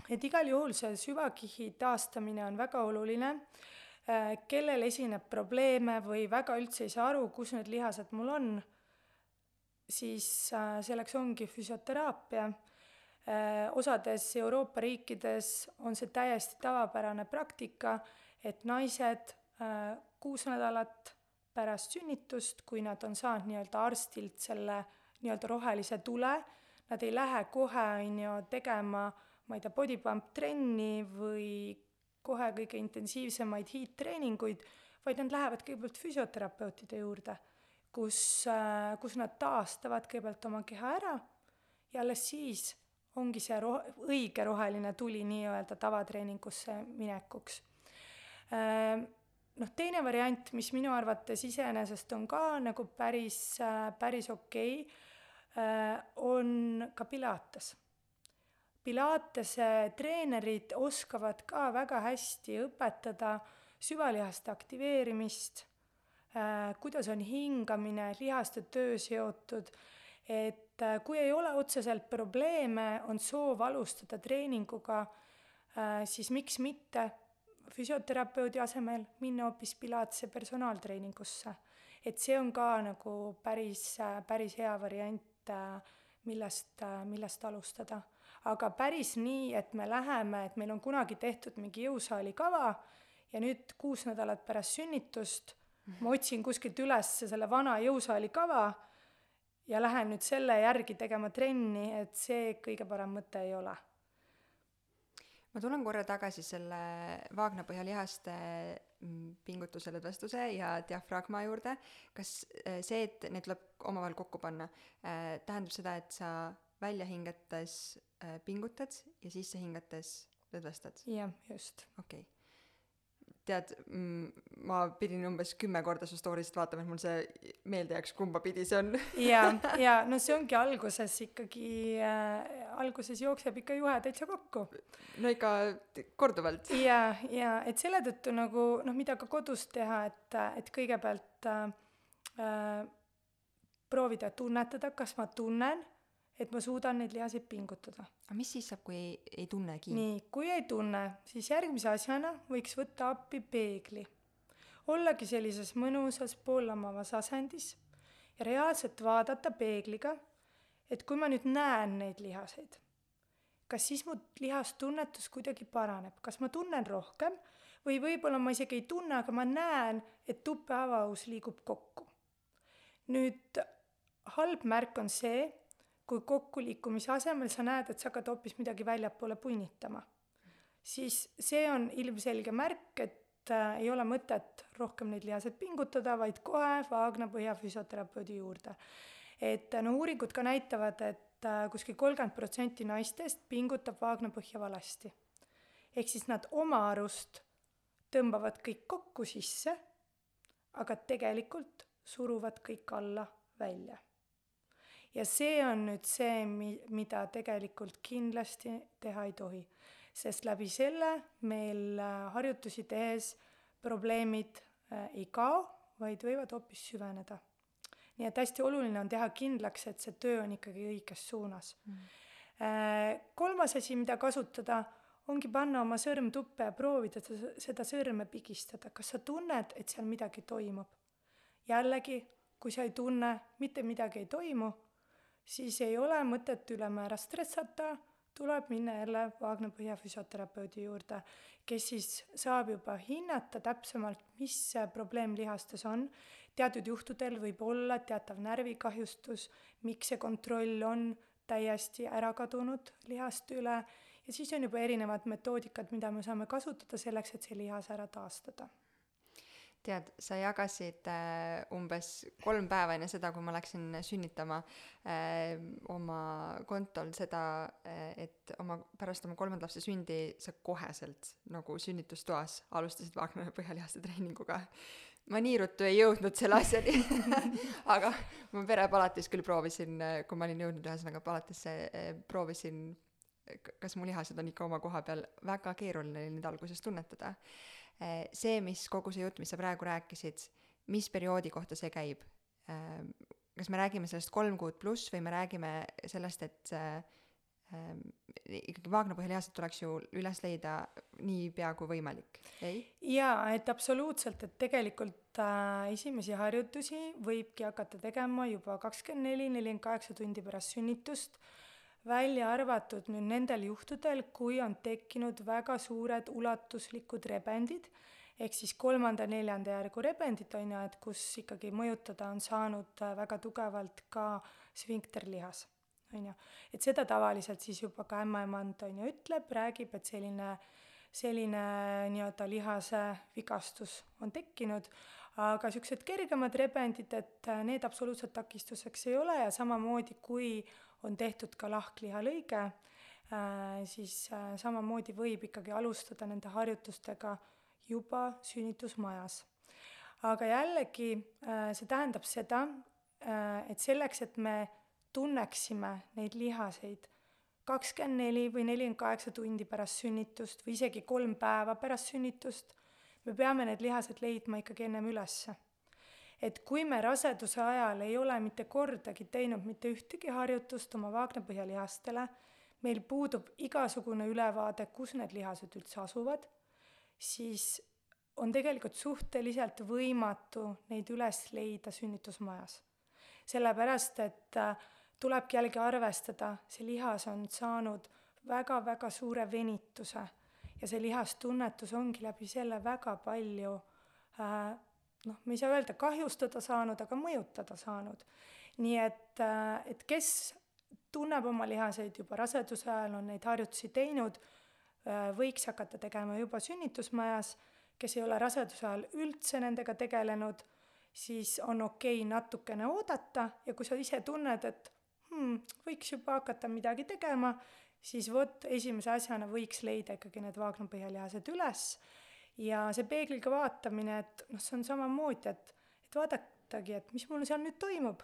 et igal juhul see süvakihi taastamine on väga oluline, äh, kellel esineb probleeme või väga üldse ei saa aru, kus need lihased mul on siis äh, selleks ongi füsioteraapia. Äh, osades Euroopa riikides on see täiesti tavapärane praktika, et naised kuus nädalat pärast sünnitust, kui nad on saanud nii-öelda arstilt selle nii-öelda rohelise tule, nad ei lähe kohe, on ju, tegema, ma ei tea, body pump trenni või kohe kõige intensiivsemaid hiidtreeninguid, vaid nad lähevad kõigepealt füsioterapeutide juurde kus, äh, kus nad taastavad kõigepealt oma keha ära ja alles siis ongi see roh-, õige roheline tuli nii-öelda tavatreeningusse minekuks. Äh, noh, teine variant, mis minu arvates iseenesest on ka nagu päris, päris okei okay,, on ka Pilates. Pilatese treenerid oskavad ka väga hästi õpetada süvalihaste aktiveerimist, kuidas on hingamine, lihaste töö seotud, et kui ei ole otseselt probleeme, on soov alustada treeninguga, siis miks mitte füsioterapeudi asemel minna hoopis Pilatese personaaltreeningusse. et see on ka nagu päris, päris hea variant, millest, millest alustada. aga päris nii, et me läheme, et meil on kunagi tehtud mingi jõusaali kava ja nüüd kuus nädalat pärast sünnitust ma otsin kuskilt üles selle vana jõusaali kava ja lähen nüüd selle järgi tegema trenni, et see kõige parem mõte ei ole ma tulen korra tagasi selle vaagnapõhjalihaste mm, pingutuse, lõdvestuse ja diafragma juurde. kas äh, see, et need tuleb omavahel kokku panna, äh, tähendab seda, et sa välja hingates äh, pingutad ja sisse hingates lõdvestad? jah, just. okei okay tead, mm, ma pidin umbes kümme korda su story'st vaatama, et mul see meelde jääks, kumba pidi see on. ja, ja no see ongi alguses ikkagi äh,, alguses jookseb ikka juhe täitsa kokku. no ikka korduvalt. ja, ja et selle tõttu nagu noh, mida ka kodus teha, et, et kõigepealt äh, proovida tunnetada, kas ma tunnen et ma suudan neid lihaseid pingutada. aga mis siis saab, kui ei, ei tunnegi? nii, kui ei tunne, siis järgmise asjana võiks võtta appi peegli. ollagi sellises mõnusas poollamavas asendis ja reaalselt vaadata peegliga, et kui ma nüüd näen neid lihaseid, kas siis mu lihastunnetus kuidagi paraneb, kas ma tunnen rohkem või võib-olla ma isegi ei tunne, aga ma näen, et tuppe avaus liigub kokku. nüüd halb märk on see, kui kokkuliikumise asemel sa näed, et sa hakkad hoopis midagi väljapoole punnitama, siis see on ilmselge märk, et äh, ei ole mõtet rohkem neid lihaseid pingutada, vaid kohe Vaagna põhjafüsioterapeudi juurde. et no uuringud ka näitavad, et äh, kuskil kolmkümmend protsenti naistest pingutab Vaagna põhja valesti. ehk siis nad oma arust tõmbavad kõik kokku sisse, aga tegelikult suruvad kõik alla välja ja see on nüüd see, mi-, mida tegelikult kindlasti teha ei tohi. sest läbi selle meil äh, harjutusi tehes probleemid äh, ei kao, vaid võivad hoopis süveneda. nii et hästi oluline on teha kindlaks, et see töö on ikkagi õiges suunas mm.. Äh, kolmas asi, mida kasutada, ongi panna oma sõrm tuppe ja proovida seda sõrme pigistada, kas sa tunned, et seal midagi toimub. jällegi, kui sa ei tunne, mitte midagi ei toimu siis ei ole mõtet ülemäära stressata, tuleb minna jälle Vaagna põhjafüsioterapeudi juurde, kes siis saab juba hinnata täpsemalt, mis probleem lihastes on. teatud juhtudel võib olla teatav närvikahjustus, miks see kontroll on täiesti ära kadunud lihaste üle ja siis on juba erinevad metoodikad, mida me saame kasutada selleks, et see lihas ära taastada tead, sa jagasid äh, umbes kolm päeva enne seda, kui ma läksin sünnitama äh, oma kontol seda äh,, et oma, pärast oma kolmanda lapse sündi sa koheselt nagu sünnitustoas alustasid Wagner põhjalihaste treeninguga. ma nii ruttu ei jõudnud selle asjani aga ma perepalatis küll proovisin, kui ma olin jõudnud ühesõnaga palatisse äh,, proovisin kas mu lihased on ikka oma koha peal, väga keeruline oli neid alguses tunnetada see, mis kogu see jutt, mis sa praegu rääkisid, mis perioodi kohta see käib? Äh, kas me räägime sellest kolm kuud pluss või me räägime sellest, et äh, ikkagi vaagnapõhjalihased tuleks ju üles leida niipea kui võimalik, ei? jaa, et absoluutselt, et tegelikult äh, esimesi harjutusi võibki hakata tegema juba kakskümmend neli, nelikümmend kaheksa tundi pärast sünnitust äh, välja arvatud nüüd nendel juhtudel, kui on tekkinud väga suured ulatuslikud rebendid, ehk siis kolmanda-neljanda järgu rebendid, on ju, et kus ikkagi mõjutada on saanud äh, väga tugevalt ka sfinkterlihas, on ju. et seda tavaliselt siis juba ka ämmaemand, on ju, ütleb, räägib, et selline, selline nii-öelda lihase vigastus on tekkinud, aga niisugused kergemad rebendid, et äh, need absoluutselt takistuseks ei ole ja samamoodi, kui on tehtud ka lahklihalõige, äh, siis äh, samamoodi võib ikkagi alustada nende harjutustega juba sünnitusmajas. aga jällegi äh, see tähendab seda, et selleks, et me tunneksime neid lihaseid kakskümmend neli või nelikümmend kaheksa tundi pärast sünnitust või isegi kolm päeva pärast sünnitust, me peame need lihased leidma ikkagi ennem ülesse. Et kui me raseduse ajal ei ole mitte kordagi teinud mitte ühtegi harjutust oma vaagnapõhjalihastele, meil puudub igasugune ülevaade, kus need lihased üldse asuvad, siis on tegelikult suhteliselt võimatu neid üles leida sünnitusmajas. sellepärast, et äh, tulebki jällegi arvestada, see lihas on saanud väga-väga suure venituse ja see lihastunnetus ongi läbi selle väga palju äh, noh, me ei saa öelda kahjustada saanud, aga mõjutada saanud. nii et, äh, et kes tunneb oma lihaseid juba raseduse ajal, on neid harjutusi teinud, äh, võiks hakata tegema juba sünnitusmajas, kes ei ole raseduse ajal üldse nendega tegelenud, siis on okei okay natukene oodata. Ja kui sa ise tunned, et hmm, võiks juba hakata midagi tegema, siis vot esimese asjana võiks leida ikkagi need vaagnapõhjalihased üles ja see peegliga vaatamine, et noh, see on samamoodi, et, et vaadatagi, et mis mul seal nüüd toimub.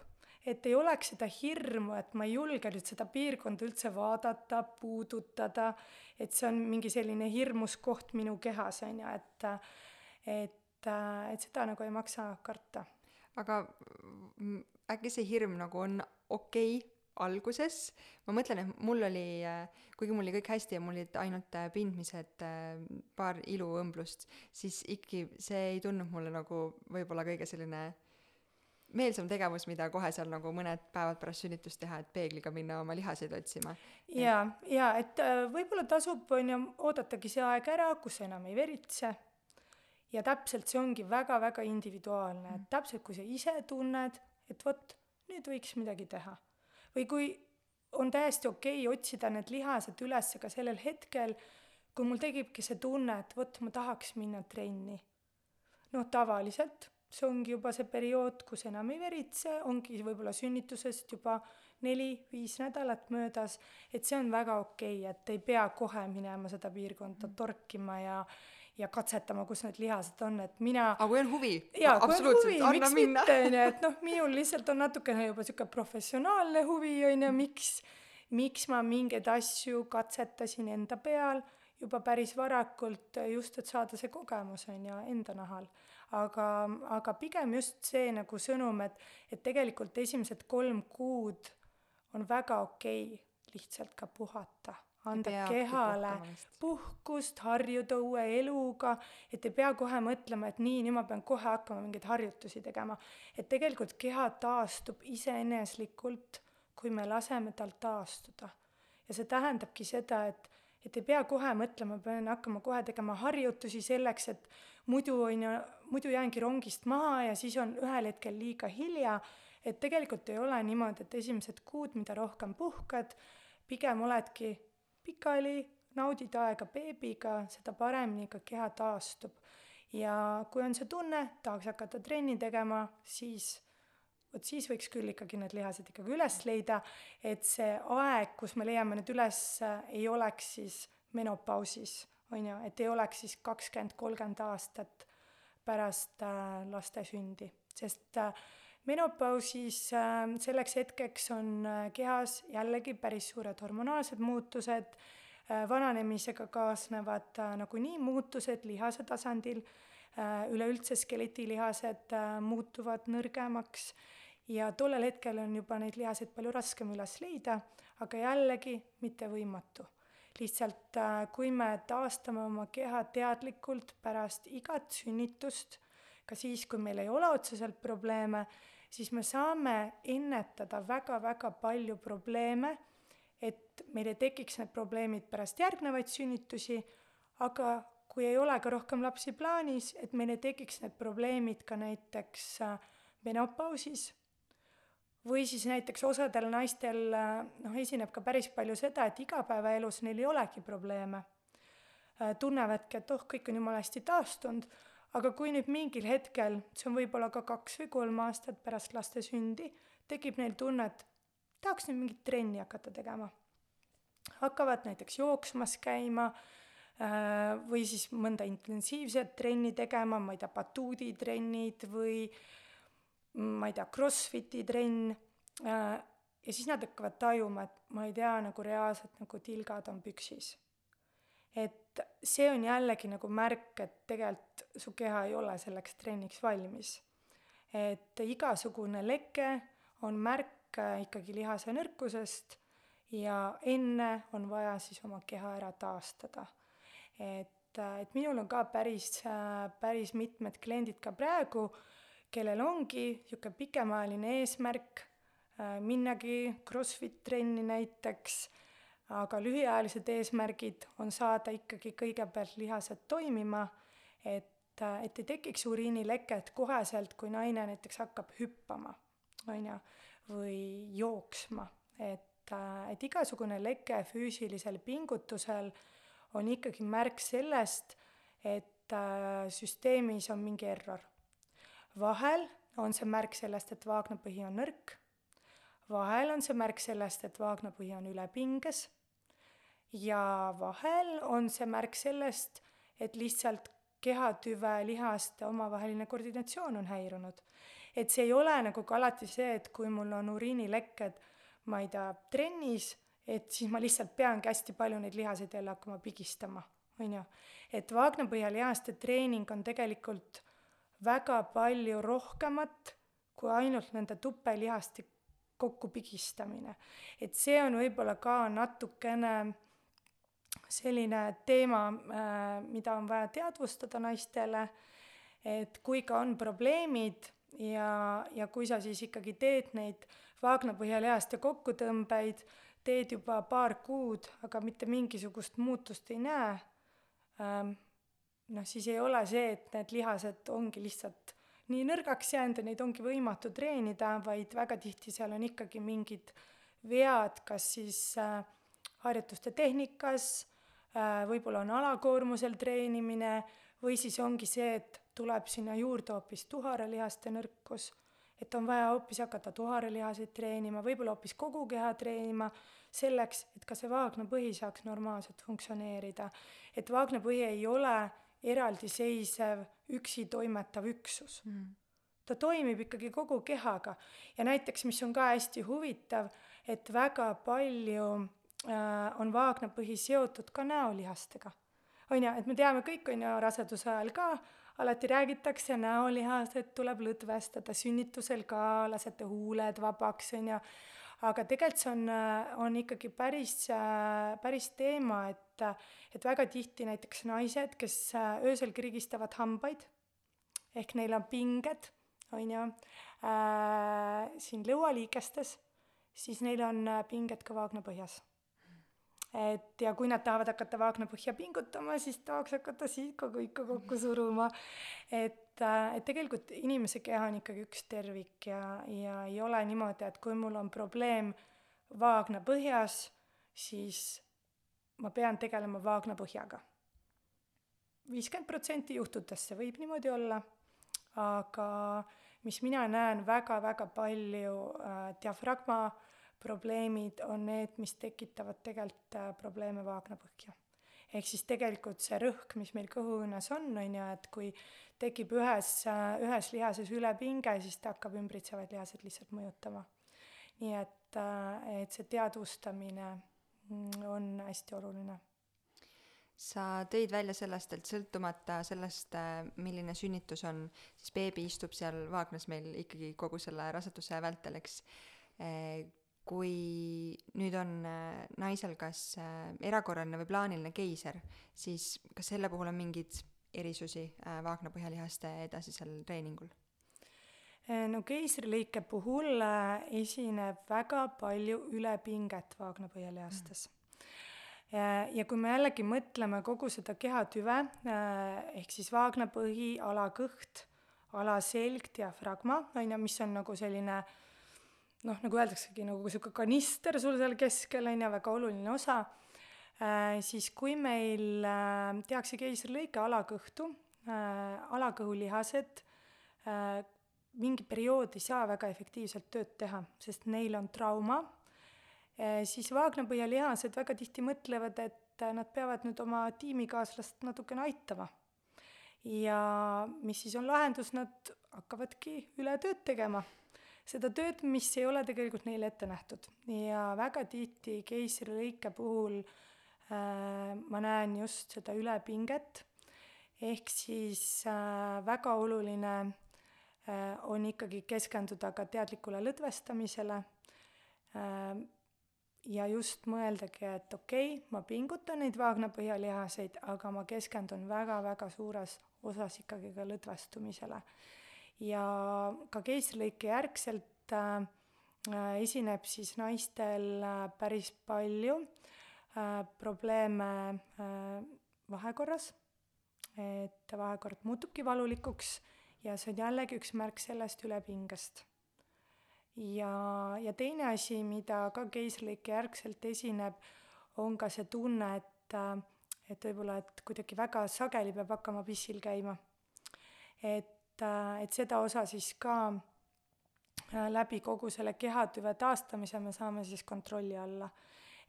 et ei oleks seda hirmu, et ma ei julge nüüd seda piirkonda üldse vaadata, puudutada, et see on mingi selline hirmus koht minu kehas, on ju, et et, et seda nagu ei maksa karta. aga äkki see hirm nagu on okei okay alguses, ma mõtlen, et mul oli, kuigi mul oli kõik hästi ja mul olid ainult äh, pindmised, äh, paar iluõmblust, siis ikkagi see ei tundunud mulle nagu võib-olla kõige selline meelsam tegevus, mida kohe seal nagu mõned päevad pärast sünnitust teha, et peegliga minna oma lihaseid otsima. ja, ja et äh, võib-olla tasub, on ju, oodatagi see aeg ära, kus sa enam ei veritse. ja täpselt see ongi väga-väga individuaalne, et täpselt kui sa ise tunned, et vot, nüüd võiks midagi teha või kui on täiesti okei okay otsida need lihased üles ka sellel hetkel, kui mul tekibki see tunne, et vot ma tahaks minna trenni. noh, tavaliselt see ongi juba see periood, kus enam ei veritse, ongi võib-olla sünnitusest juba neli-viis nädalat möödas, et see on väga okei okay,, et ei pea kohe minema seda piirkonda torkima ja ja katsetama, kus need lihased on, et mina aga kui on huvi, absoluutselt, anna minna. onju, et noh, minul lihtsalt on natukene juba sihuke professionaalne huvi, onju, miks, miks ma mingeid asju katsetasin enda peal juba päris varakult, just et saada see kogemus, onju, enda nahal. aga, aga pigem just see nagu sõnum, et, et tegelikult esimesed kolm kuud on väga okei okay lihtsalt ka puhata anda kehale puhkust, harjuda uue eluga, et ei pea kohe mõtlema, et nii, nüüd ma pean kohe hakkama mingeid harjutusi tegema. et tegelikult keha taastub iseeneslikult, kui me laseme tal taastuda. ja see tähendabki seda, et, et ei pea kohe mõtlema, pean hakkama kohe tegema harjutusi selleks, et muidu on ju, muidu jäängi rongist maha ja siis on ühel hetkel liiga hilja, et tegelikult ei ole niimoodi, et esimesed kuud, mida rohkem puhkad, pigem oledki pikali, naudid aega beebiga, seda paremini ka keha taastub. ja kui on see tunne, tahaks hakata trenni tegema, siis vot siis võiks küll ikkagi need lihased ikkagi üles leida, et see aeg, kus me leiame need üles, ei oleks siis menopausis, on ju, et ei oleks siis kakskümmend, kolmkümmend aastat pärast äh, laste sündi, sest äh, menopausis äh, selleks hetkeks on äh, kehas jällegi päris suured hormonaalsed muutused, äh, vananemisega kaasnevad nagunii muutused lihase tasandil, üleüldse skeletilihased muutuvad nõrgemaks. Ja tollel hetkel on juba neid lihaseid palju raskem üles leida, aga jällegi mitte võimatu. lihtsalt kui me taastame oma keha teadlikult pärast igat sünnitust, ka siis, kui meil ei ole otseselt probleeme, siis me saame ennetada väga-väga palju probleeme, et meil ei tekiks need probleemid pärast järgnevaid sünnitusi, aga kui ei ole ka rohkem lapsi plaanis, et meil ei tekiks need probleemid ka näiteks äh, menopausis või siis näiteks osadel naistel äh, noh, esineb ka päris palju seda, et igapäevaelus neil ei olegi probleeme. Äh, tunnevadki, et oh, kõik on jumala hästi taastunud aga kui nüüd mingil hetkel, see on võib-olla ka kaks või kolm aastat pärast laste sündi, tekib neil tunne, et tahaks nüüd mingit trenni hakata tegema. hakkavad näiteks jooksmas käima, äh, või siis mõnda intensiivset trenni tegema, ma ei tea, batuuditrennid või ma ei tea, Crossfiti trenn äh, ja siis nad hakkavad tajuma, et ma ei tea nagu reaalselt nagu tilgad on püksis. et see on jällegi nagu märk, et tegelikult su keha ei ole selleks trenniks valmis. et igasugune leke on märk ikkagi lihase nõrkusest ja enne on vaja siis oma keha ära taastada. et, et minul on ka päris, päris mitmed kliendid ka praegu, kellel ongi niisugune pikemaajaline eesmärk minnagi Crossfit trenni näiteks, aga lühiajalised eesmärgid on saada ikkagi kõigepealt lihased toimima, et, et ei tekiks uriinileket koheselt, kui naine näiteks hakkab hüppama, on ju, või jooksma, et et igasugune leke füüsilisel pingutusel on ikkagi märk sellest, et äh, süsteemis on mingi error. Vahel on see märk sellest, et vaagnapõhi on nõrk, vahel on see märk sellest, et vaagnapõhi on ülepinges ja vahel on see märk sellest, et lihtsalt kehatüve lihaste omavaheline koordinatsioon on häirunud. et see ei ole nagu ka alati see, et kui mul on uriinilekked, ma ei tea, trennis, et siis ma lihtsalt peangi hästi palju neid lihaseid jälle hakkama pigistama, on ju. et vaagnapõhja lihaste treening on tegelikult väga palju rohkemat kui ainult nende tupelihaste kokkupigistamine. et see on võib-olla ka natukene selline teema, äh, mida on vaja teadvustada naistele, et kui ka on probleemid ja, ja kui sa siis ikkagi teed neid vaagnapõhjalihaste kokkutõmbeid, teed juba paar kuud, aga mitte mingisugust muutust ei näe ähm,, noh, siis ei ole see, et need lihased ongi lihtsalt nii nõrgaks jäänud ja neid ongi võimatu treenida, vaid väga tihti seal on ikkagi mingid vead, kas siis äh, harjutuste tehnikas äh,, võib-olla on alakoormusel treenimine või siis ongi see, et tuleb sinna juurde hoopis tuharalihaste nõrkus, et on vaja hoopis hakata tuharalihaseid treenima, võib-olla hoopis kogu keha treenima, selleks, et ka see vaagnapõhi saaks normaalselt funktsioneerida. et vaagnapõhi ei ole eraldiseisev üksi toimetav üksus mm. ta toimib ikkagi kogu kehaga ja näiteks, mis on ka hästi huvitav, et väga palju on vaagnapõhi seotud ka näolihastega. on ju, et me teame kõik, on ju, raseduse ajal ka alati räägitakse, näolihased tuleb lõdvestada, sünnitusel ka lasete huuled vabaks, on ju, aga tegelikult see on, on ikkagi päris, päris teema, et, et väga tihti näiteks naised, kes öösel kirgistavad hambaid, ehk neil on pinged, on ju äh,, siin lõualiigestes, siis neil on pinged ka vaagnapõhjas et ja kui nad tahavad hakata vaagnapõhja pingutama, siis tahaks hakata siikaga ikka kokku suruma. et, äh, et tegelikult inimese keha on ikkagi üks tervik ja, ja ei ole niimoodi, et kui mul on probleem vaagnapõhjas, siis ma pean tegelema vaagnapõhjaga. viiskümmend protsenti juhtudest see võib niimoodi olla, aga mis mina näen väga-väga palju äh, diafragma äh, probleemid on need, mis tekitavad tegelikult äh, probleeme vaagnapõhja. ehk siis tegelikult see rõhk, mis meil kõhuõõnes on, on ju, et kui tekib ühes, äh, ühes lihases ülepinge, siis ta hakkab ümbritsevaid lihaseid lihtsalt mõjutama. nii et, äh, et see teadvustamine mm, on hästi oluline sa tõid välja sellest, et sõltumata sellest, milline sünnitus on, siis beebi istub seal vaagnas meil ikkagi kogu selle raseduse vältel, eks kui nüüd on äh, naisel kas äh, erakorraline või plaaniline keiser, siis kas selle puhul on mingeid erisusi äh, vaagnapõhjalihaste edasisel treeningul? no keisrilõike puhul esineb väga palju ülepinget vaagnapõhjalihastes mm.. ja kui me jällegi mõtleme kogu seda kehatüve ehk siis vaagnapõhi, alakõht, alaselg, diafragma, on ju, mis on nagu selline äh, noh, nagu öeldaksegi, nagu sihuke kanister sul seal keskel on ju, väga oluline osa äh,, siis kui meil äh, tehakse keisrilõike alakõhtu äh,, alakõhulihased mingi periood ei saa väga efektiivselt tööd teha, sest neil on trauma siis vaagnapõhjalihased väga tihti mõtlevad, et nad peavad nüüd oma tiimikaaslast natukene aitama. ja mis siis on lahendus, nad hakkavadki ületööd tegema. Seda tööd, mis ei ole tegelikult neile ette nähtud ja väga tihti keisrilõike puhul äh, ma näen just seda ülepinget, ehk siis äh, väga oluline äh, on ikkagi keskenduda ka teadlikule lõdvestamisele äh, ja just mõeldagi, et okei okay,, ma pingutan neid vaagnapõhjalihaseid, aga ma keskendun väga-väga suures osas ikkagi ka lõdvestumisele. Ja ka keisrilõike järgselt äh, äh, esineb siis naistel äh, päris palju probleeme vahekorras, et vahekord muutubki valulikuks ja see on jällegi üks märk sellest ülepingest ja, ja teine asi, mida ka keisrilõike järgselt esineb, on ka see tunne, et, et võib-olla, et kuidagi väga sageli peab hakkama pissil käima. et, et seda osa siis ka äh, läbi kogu selle kehatüve taastamise me saame siis kontrolli alla.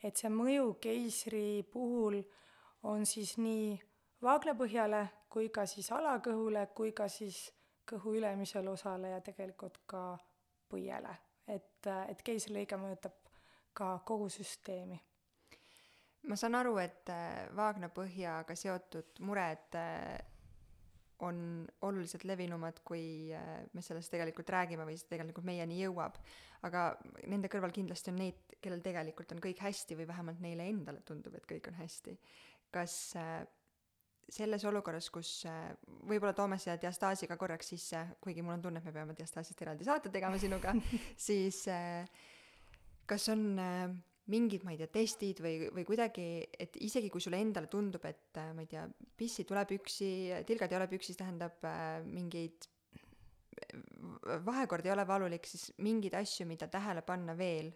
et see mõju keisri puhul on siis nii vaagnapõhjale kui ka siis alakõhule kui ka siis kõhu ülemisele osale ja tegelikult ka põiele, et, et keisrilõige mõjutab ka kogu süsteemi. ma saan aru, et äh, vaagnapõhjaga seotud mured äh, on oluliselt levinumad, kui äh, me sellest tegelikult räägime või see tegelikult meieni jõuab. aga nende kõrval kindlasti on neid, kellel tegelikult on kõik hästi või vähemalt neile endale tundub, et kõik on hästi. kas selles olukorras, kus äh, võib-olla toome siia diastaasiga korraks sisse, kuigi mul on tunne, et me peame diastaasist eraldi saate tegema sinuga siis äh, kas on äh, mingid, ma ei tea, testid või, või kuidagi, et isegi kui sulle endale tundub, et ma ei tea, pissid üle püksi, tilgad ei ole püksis, tähendab mingeid vahekord ei ole valulik, siis mingeid asju, mida tähele panna veel,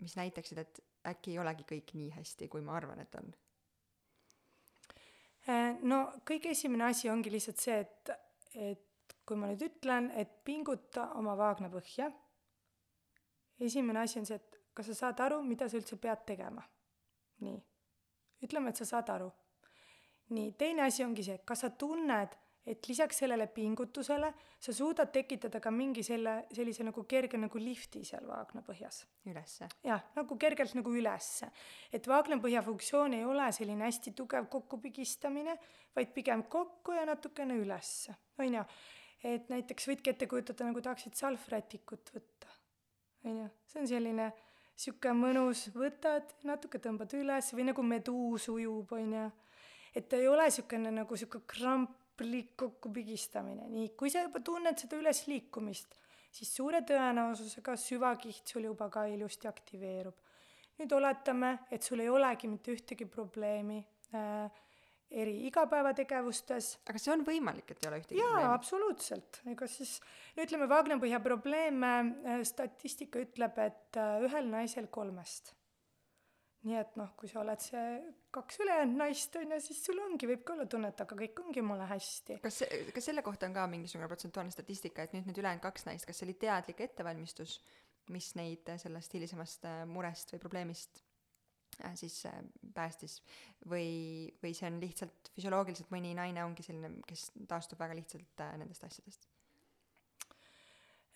mis näitaksid, et äkki ei olegi kõik nii hästi, kui ma arvan, et on. Äh, no kõige esimene asi ongi lihtsalt see, et, et kui ma nüüd ütlen, et pinguta oma vaagnapõhja, esimene asi on see, et kas sa saad aru, mida sa üldse pead tegema. nii, ütleme, et sa saad aru. nii, teine asi ongi see, kas sa tunned, et lisaks sellele pingutusele sa suudad tekitada ka mingi selle, sellise nagu kerge nagu lifti seal vaagnapõhjas. ülesse? jah, nagu kergelt nagu ülesse. et vaagnapõhja funktsioon ei ole selline hästi tugev kokkupigistamine, vaid pigem kokku ja natukene ülesse, on ju. et näiteks võidki ette kujutada, nagu tahaksid salvrätikut võtta, on ju, see on selline sihuke mõnus, võtad, natuke tõmbad üles või nagu meduus ujub, on ju. et ta ei ole niisugune nagu sihuke kramp plik kokku pigistamine, nii, kui sa juba tunned seda ülesliikumist, siis suure tõenäosusega süvakiht sul juba ka ilusti aktiveerub. nüüd oletame, et sul ei olegi mitte ühtegi probleemi äh, eri igapäevategevustes. aga see on võimalik, et ei ole ühtegi jaa, absoluutselt, ega siis no ütleme, Vaagnapõhja probleeme äh, statistika ütleb, et äh, ühel naisel kolmest nii et noh, kui sa oled see kaks ülejäänud naist, on ju, siis sul ongi, võib ka olla tunne, et aga kõik ongi mulle hästi. kas, kas selle kohta on ka mingisugune protsentuaalne statistika, et nüüd need ülejäänud kaks naist, kas see oli teadlik ettevalmistus, mis neid sellest hilisemast äh, murest või probleemist siis äh, päästis. Või, või see on lihtsalt füsioloogiliselt mõni naine ongi selline, kes taastub väga lihtsalt nendest asjadest?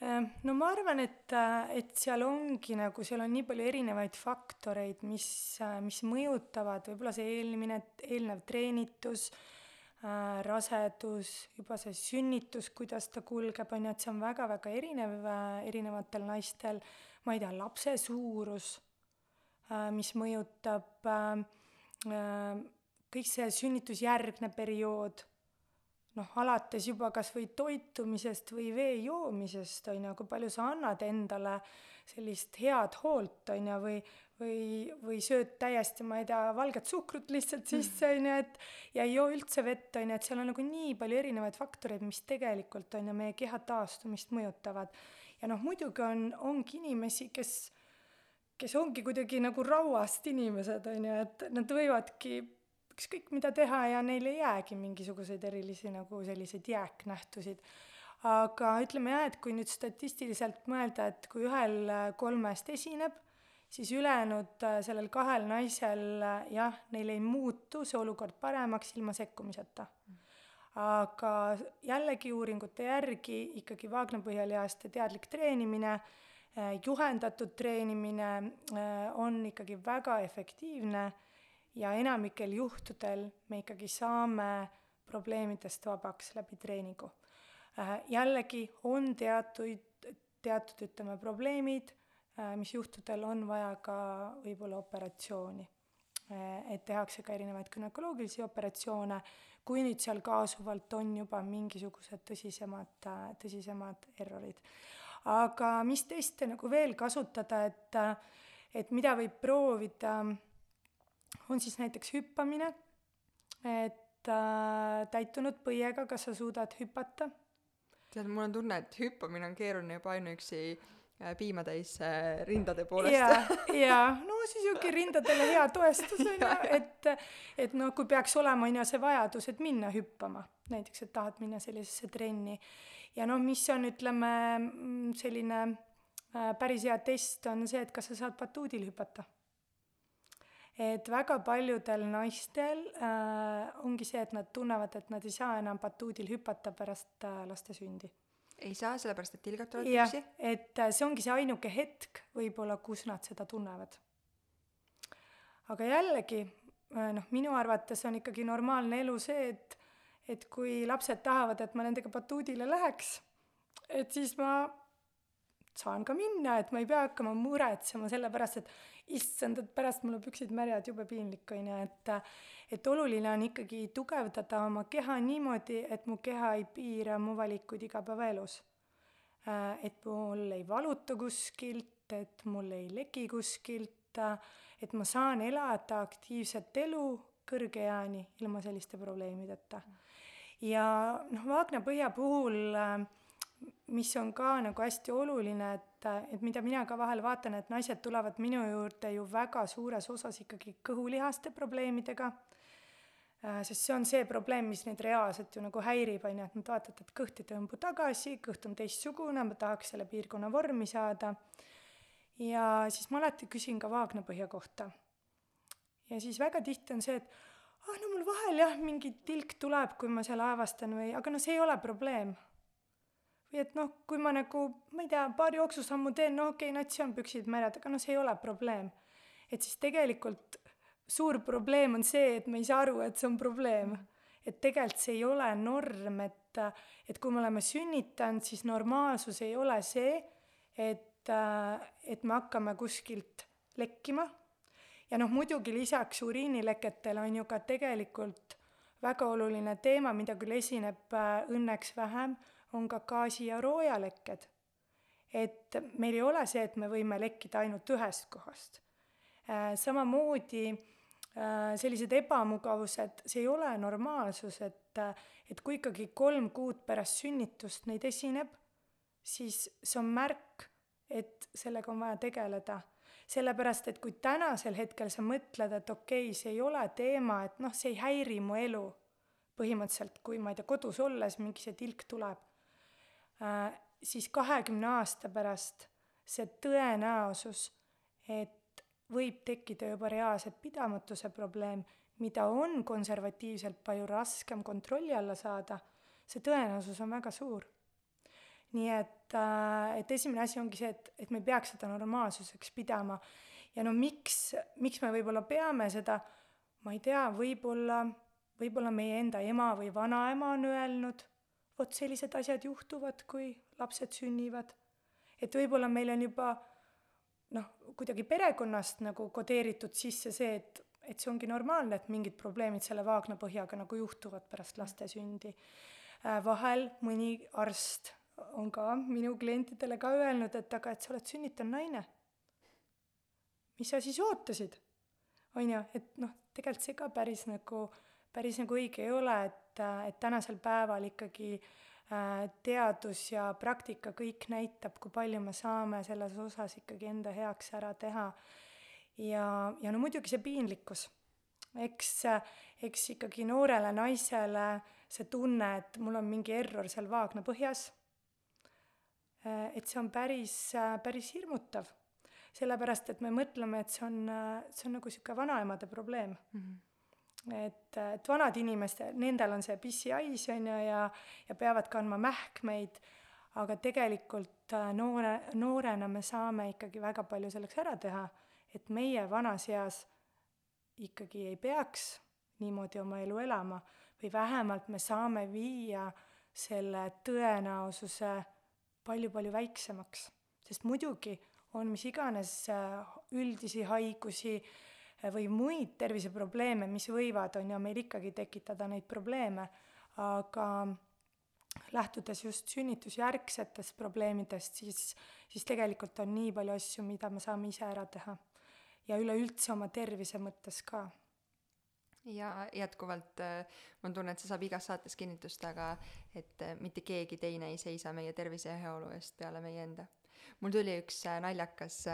Ehm, no ma arvan, et, äh, et seal ongi nagu, seal on nii palju erinevaid faktoreid, mis, äh, mis mõjutavad, võib-olla see eelmine, eelnev treenitus äh,, rasedus, juba see sünnitus, kuidas ta kulgeb, on ju, et see on väga-väga erinev äh, erinevatel naistel, ma ei tea, lapse suurus äh,, mis mõjutab äh, äh, kõik see sünnitusjärgne periood noh, alates juba kas või toitumisest või vee joomisest, on ju, kui palju sa annad endale sellist head hoolt, on ju, või või, või sööd täiesti, ma ei tea, valget suhkrut lihtsalt sisse, on ju, et ja ei joo üldse vett, on ju, et seal on nagu nii palju erinevaid faktoreid, mis tegelikult, on ju, meie keha taastumist mõjutavad. ja noh, muidugi on, ongi inimesi, kes kes ongi kuidagi nagu rauast inimesed, on ju, et nad võivadki ükskõik mida teha ja neil ei jäägi mingisuguseid erilisi nagu selliseid jääknähtusid. aga ütleme jah, et kui nüüd statistiliselt mõelda, et kui ühel kolmest esineb, siis ülejäänud sellel kahel naisel jah, neil ei muutu see olukord paremaks ilma sekkumiseta aga jällegi uuringute järgi ikkagi vaagnapõhjalihaste teadlik treenimine, äh, juhendatud treenimine äh, on ikkagi väga efektiivne ja enamikel juhtudel me ikkagi saame probleemidest vabaks läbi treeningu. Äh, jällegi on teatuid, teatud ütleme probleemid, mis juhtudel on vaja ka võib-olla operatsiooni. et tehakse ka erinevaid gümnakoloogilisi operatsioone kui nüüd seal kaasuvalt on juba mingisugused tõsisemad, tõsisemad errorid. Aga mis teste nagu veel kasutada, et, et mida võib proovida, on siis näiteks hüppamine, et äh, täitunud põiega, kas sa suudad hüpata? tead, mul on tunne, et hüppamine on keeruline juba ainuüksi Äh, piimatäis äh, rindade poolest. jaa, jaa, no siis sihuke rindadele hea toestus on ju, et, et noh, kui peaks olema on ju see vajadus, et minna hüppama, näiteks, et tahad minna sellisesse trenni. ja noh, mis on, ütleme, mm, selline äh, päris hea test on see, et kas sa saad batuudil hüpata. et väga paljudel naistel äh, ongi see, et nad tunnevad, et nad ei saa enam batuudil hüpata pärast äh, laste sündi ei saa, sellepärast et tilgad tulevad püksi? et äh, see ongi see ainuke hetk võib-olla, kus nad seda tunnevad. aga jällegi, äh, noh, minu arvates on ikkagi normaalne elu see, et et kui lapsed tahavad, et ma nendega batuudile läheks, et siis ma saan ka minna, et ma ei pea hakkama muretsema selle pärast, et issand, et pärast mul on püksid märjad, jube piinlik on ju, et et oluline on ikkagi tugevdada oma keha niimoodi, et mu keha ei piira mu valikuid igapäevaelus. et mul ei valuta kuskilt, et mul ei leki kuskilt, et ma saan elada aktiivset elu kõrge eani ilma selliste probleemideta. Ja noh, Vaagna põhja puhul äh, mis on ka nagu hästi oluline, et, et mida mina ka vahel vaatan, et naised tulevad minu juurde ju väga suures osas ikkagi kõhulihaste probleemidega, äh, sest see on see probleem, mis neid reaalselt ju nagu häirib, on ju, et nad vaatavad, et kõht ei tõmbu tagasi, kõht on teistsugune, ma tahaks selle piirkonna vormi saada. ja siis ma alati küsin ka vaagnapõhja kohta. ja siis väga tihti on see, et ah no mul vahel jah, mingi tilk tuleb, kui ma selle avastan või, aga no see ei ole probleem või et noh, kui ma nagu, ma ei tea, paari jooksusammu teen, no okei okay,, nats on püksid märjad, aga noh, see ei ole probleem. et siis tegelikult suur probleem on see, et me ei saa aru, et see on probleem. et tegelikult see ei ole norm, et, et kui me oleme sünnitanud, siis normaalsus ei ole see, et, et me hakkame kuskilt lekkima. Ja noh, muidugi lisaks uriinileketele on ju ka tegelikult väga oluline teema, mida küll esineb äh, õnneks vähem on ka gaasi- ja roojalekked. et meil ei ole see, et me võime lekkida ainult ühest kohast. Äh, samamoodi äh, sellised ebamugavused, see ei ole normaalsus, et, et kui ikkagi kolm kuud pärast sünnitust neid esineb, siis see on märk, et sellega on vaja tegeleda sellepärast, et kui tänasel hetkel sa mõtled, et okei okay,, see ei ole teema, et noh, see ei häiri mu elu, põhimõtteliselt kui ma ei tea, kodus olles mingi see tilk tuleb, Äh, siis kahekümne aasta pärast see tõenäosus, et võib tekkida juba reaalselt pidamatuse probleem, mida on konservatiivselt palju raskem kontrolli alla saada, see tõenäosus on väga suur. Nii et, äh, et esimene asi ongi see, et, et me ei peaks seda normaalsuseks pidama. ja no miks, miks me võib-olla peame seda, ma ei tea, võib-olla, võib-olla meie enda ema või vanaema on öelnud vot sellised asjad juhtuvad, kui lapsed sünnivad. et võib-olla meil on juba noh, kuidagi perekonnast nagu kodeeritud sisse see, et, et see ongi normaalne, et mingid probleemid selle vaagnapõhjaga nagu juhtuvad pärast laste sündi. Äh, vahel mõni arst on ka minu klientidele ka öelnud, et aga et sa oled sünnitanud naine. mis sa siis ootasid? on ju, et noh, tegelikult see ka päris nagu, päris nagu õige ei ole, et et, tänasel päeval ikkagi äh, teadus ja praktika kõik näitab, kui palju me saame selles osas ikkagi enda heaks ära teha. ja, ja no muidugi see piinlikkus. eks, eks ikkagi noorele naisele see tunne, et mul on mingi error seal vaagna põhjas, et see on päris, päris hirmutav. sellepärast, et me mõtleme, et see on, see on nagu niisugune vanaemade probleem mm. -hmm. et, et vanad inimesed, nendel on see pissihais, on ju, ja, ja peavad kandma mähkmeid, aga tegelikult noore, noorena me saame ikkagi väga palju selleks ära teha, et meie vanas eas ikkagi ei peaks niimoodi oma elu elama või vähemalt me saame viia selle tõenäosuse palju-palju väiksemaks. sest muidugi on mis iganes äh, üldisi haigusi äh, või muid terviseprobleeme, mis võivad, on ju, meil ikkagi tekitada neid probleeme, aga lähtudes just sünnitusjärgsetest probleemidest, siis, siis tegelikult on nii palju asju, mida me saame ise ära teha. ja üleüldse oma tervise mõttes ka ja jätkuvalt äh, ma tunnen, et see saab igas saates kinnitust, aga et äh, mitte keegi teine ei seisa meie tervise ja heaolu eest peale meie enda. mul tuli üks äh, naljakas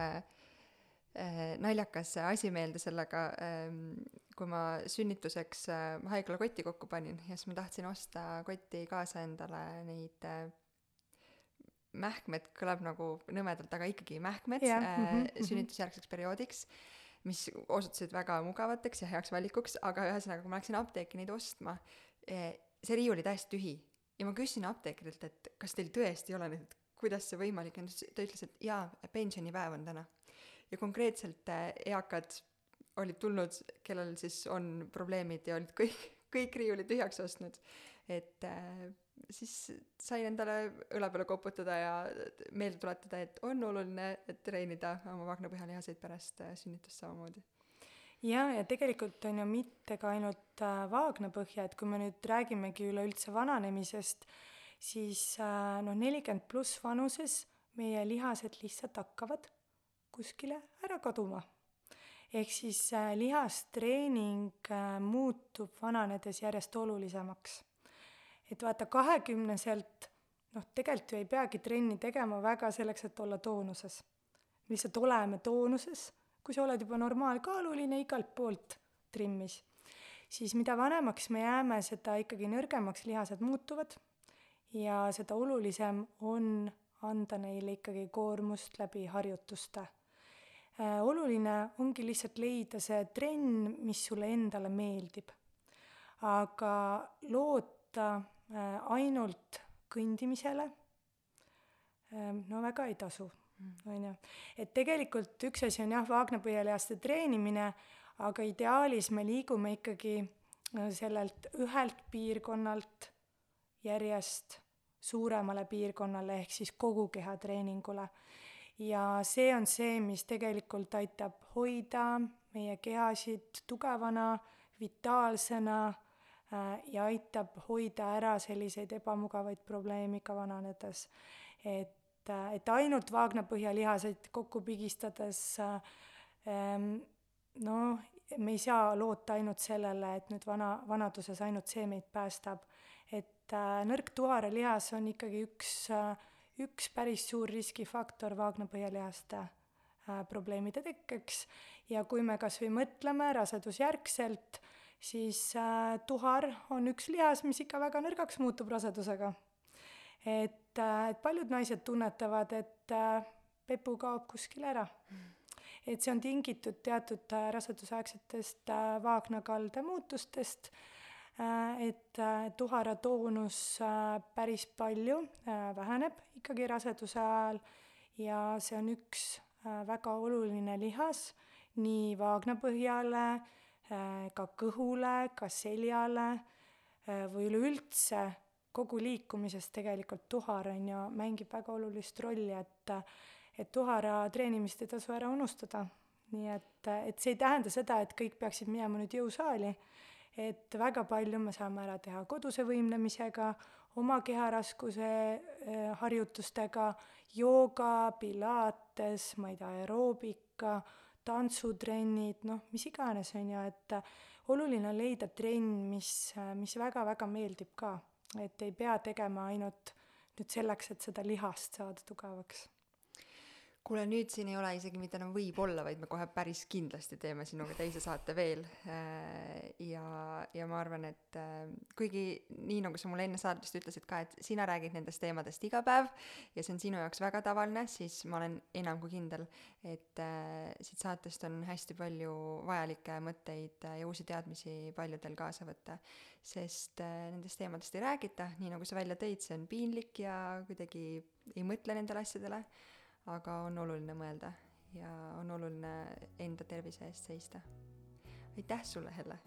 naljakas asi meelde sellega, ähm, kui ma sünnituseks haiglakotti kokku panin ja siis ma tahtsin osta kotti kaasa endale neid mähkmed kõlab nagu nõmedalt, aga ikkagi mähkmed yeah. äh, mm -hmm. sünnitusjärgseks perioodiks mis osutusid väga mugavateks ja heaks valikuks, aga ühesõnaga, kui ma läksin apteeki neid ostma, eh, see riiul oli täiesti tühi. ja ma küsisin apteekrilt, et kas teil tõesti ei ole neid, kuidas see võimalik on, ta ütles, et jaa, pensionipäev on täna. ja konkreetselt eh, eakad olid tulnud, kellel siis on probleemid ja olid kõik, kõik riiulid tühjaks ostnud. et äh, siis sain endale õla peale koputada ja meelde tuletada, et on oluline treenida oma vaagnapõhjalihaseid pärast äh, sünnitust samamoodi. ja, ja tegelikult on ju mitte ka ainult äh, vaagnapõhja, et kui me nüüd räägimegi üleüldse vananemisest, siis äh, noh, nelikümmend pluss vanuses meie lihased lihtsalt hakkavad kuskile ära kaduma. ehk siis lihastreening muutub vananedes järjest olulisemaks et vaata, kahekümneselt noh, tegelikult ju ei peagi trenni tegema väga selleks, et olla toonuses. lihtsalt oleme toonuses, kui sa oled juba normaalkaaluline igalt poolt trimmis, siis mida vanemaks me jääme, seda ikkagi nõrgemaks lihased muutuvad ja seda olulisem on anda neile ikkagi koormust läbi harjutuste äh,. oluline ongi lihtsalt leida see trenn, mis sulle endale meeldib. aga loota ainult kõndimisele, ähm, no väga ei tasu, on ju. et tegelikult üks asi on jah, vaagnapõhjalihaste treenimine, aga ideaalis me liigume ikkagi äh, sellelt ühelt piirkonnalt järjest suuremale piirkonnale ehk siis kogu kehatreeningule. ja see on see, mis tegelikult aitab hoida meie kehasid tugevana, vitaalsena Äh, ja aitab hoida ära selliseid ebamugavaid probleeme ka vananedes. et, äh, et ainult vaagnapõhjalihaseid kokku pigistades noh, me ei saa loota ainult sellele, et nüüd vana, vanaduses ainult see meid päästab. et äh, nõrk tuharelihas on ikkagi üks, üks päris suur riskifaktor vaagnapõhjalihaste äh, probleemide tekkeks ja kui me kas või mõtleme rasedusjärgselt äh, siis äh, tuhar on üks lihas, mis ikka väga nõrgaks muutub rasedusega. et äh,, et paljud naised tunnetavad, et äh, pepu kaob kuskile ära. et see on tingitud teatud rasedusaegsetest vaagnakalde muutustest et tuhara toonus päris palju äh, väheneb ikkagi raseduse ajal ja see on üks väga oluline lihas nii vaagnapõhjale ka kõhule, ka seljale äh, või üleüldse kogu liikumises tegelikult tuhar on ju, mängib väga olulist rolli, et et tuhara treenimist ei tasu ära unustada. nii et, et see ei tähenda seda, et kõik peaksid minema nüüd jõusaali, et väga palju me saame ära teha koduse võimlemisega, oma keharaskuse äh, harjutustega, jooga, pilates, ma ei tea, aeroobika tantsutrennid, noh, mis iganes, on ju, et oluline on leida trenn, mis, mis väga-väga meeldib ka. et ei pea tegema ainult nüüd selleks, et seda lihast saada tugevaks. Kuule, nüüd siin ei ole isegi mitte enam võib-olla, vaid me kohe päris kindlasti teeme sinuga teise saate veel. Äh, ja, ja ma arvan, et äh, kuigi nii, nagu sa mulle enne saatest ütlesid ka, et sina räägid nendest teemadest iga päev ja see on sinu jaoks väga tavaline, siis ma olen enam kui kindel, et äh, siit saatest on hästi palju vajalikke mõtteid ja uusi teadmisi paljudel kaasa võtta. sest nendest teemadest ei räägita, nii nagu sa välja tõid, see on piinlik ja kuidagi ei mõtle nendele asjadele aga on oluline mõelda ja on oluline enda tervise eest seista. aitäh sulle, Helle!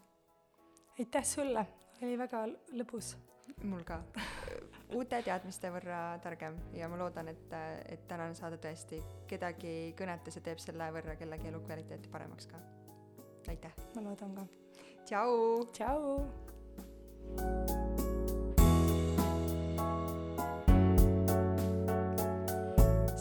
aitäh sulle, oli väga lõbus. mul ka. uute teadmiste võrra targem ja ma loodan, et, et tänane saade tõesti kedagi kõnetas ja teeb selle võrra kellegi elukvaliteeti paremaks ka. aitäh! ma loodan ka. tšau! tšau!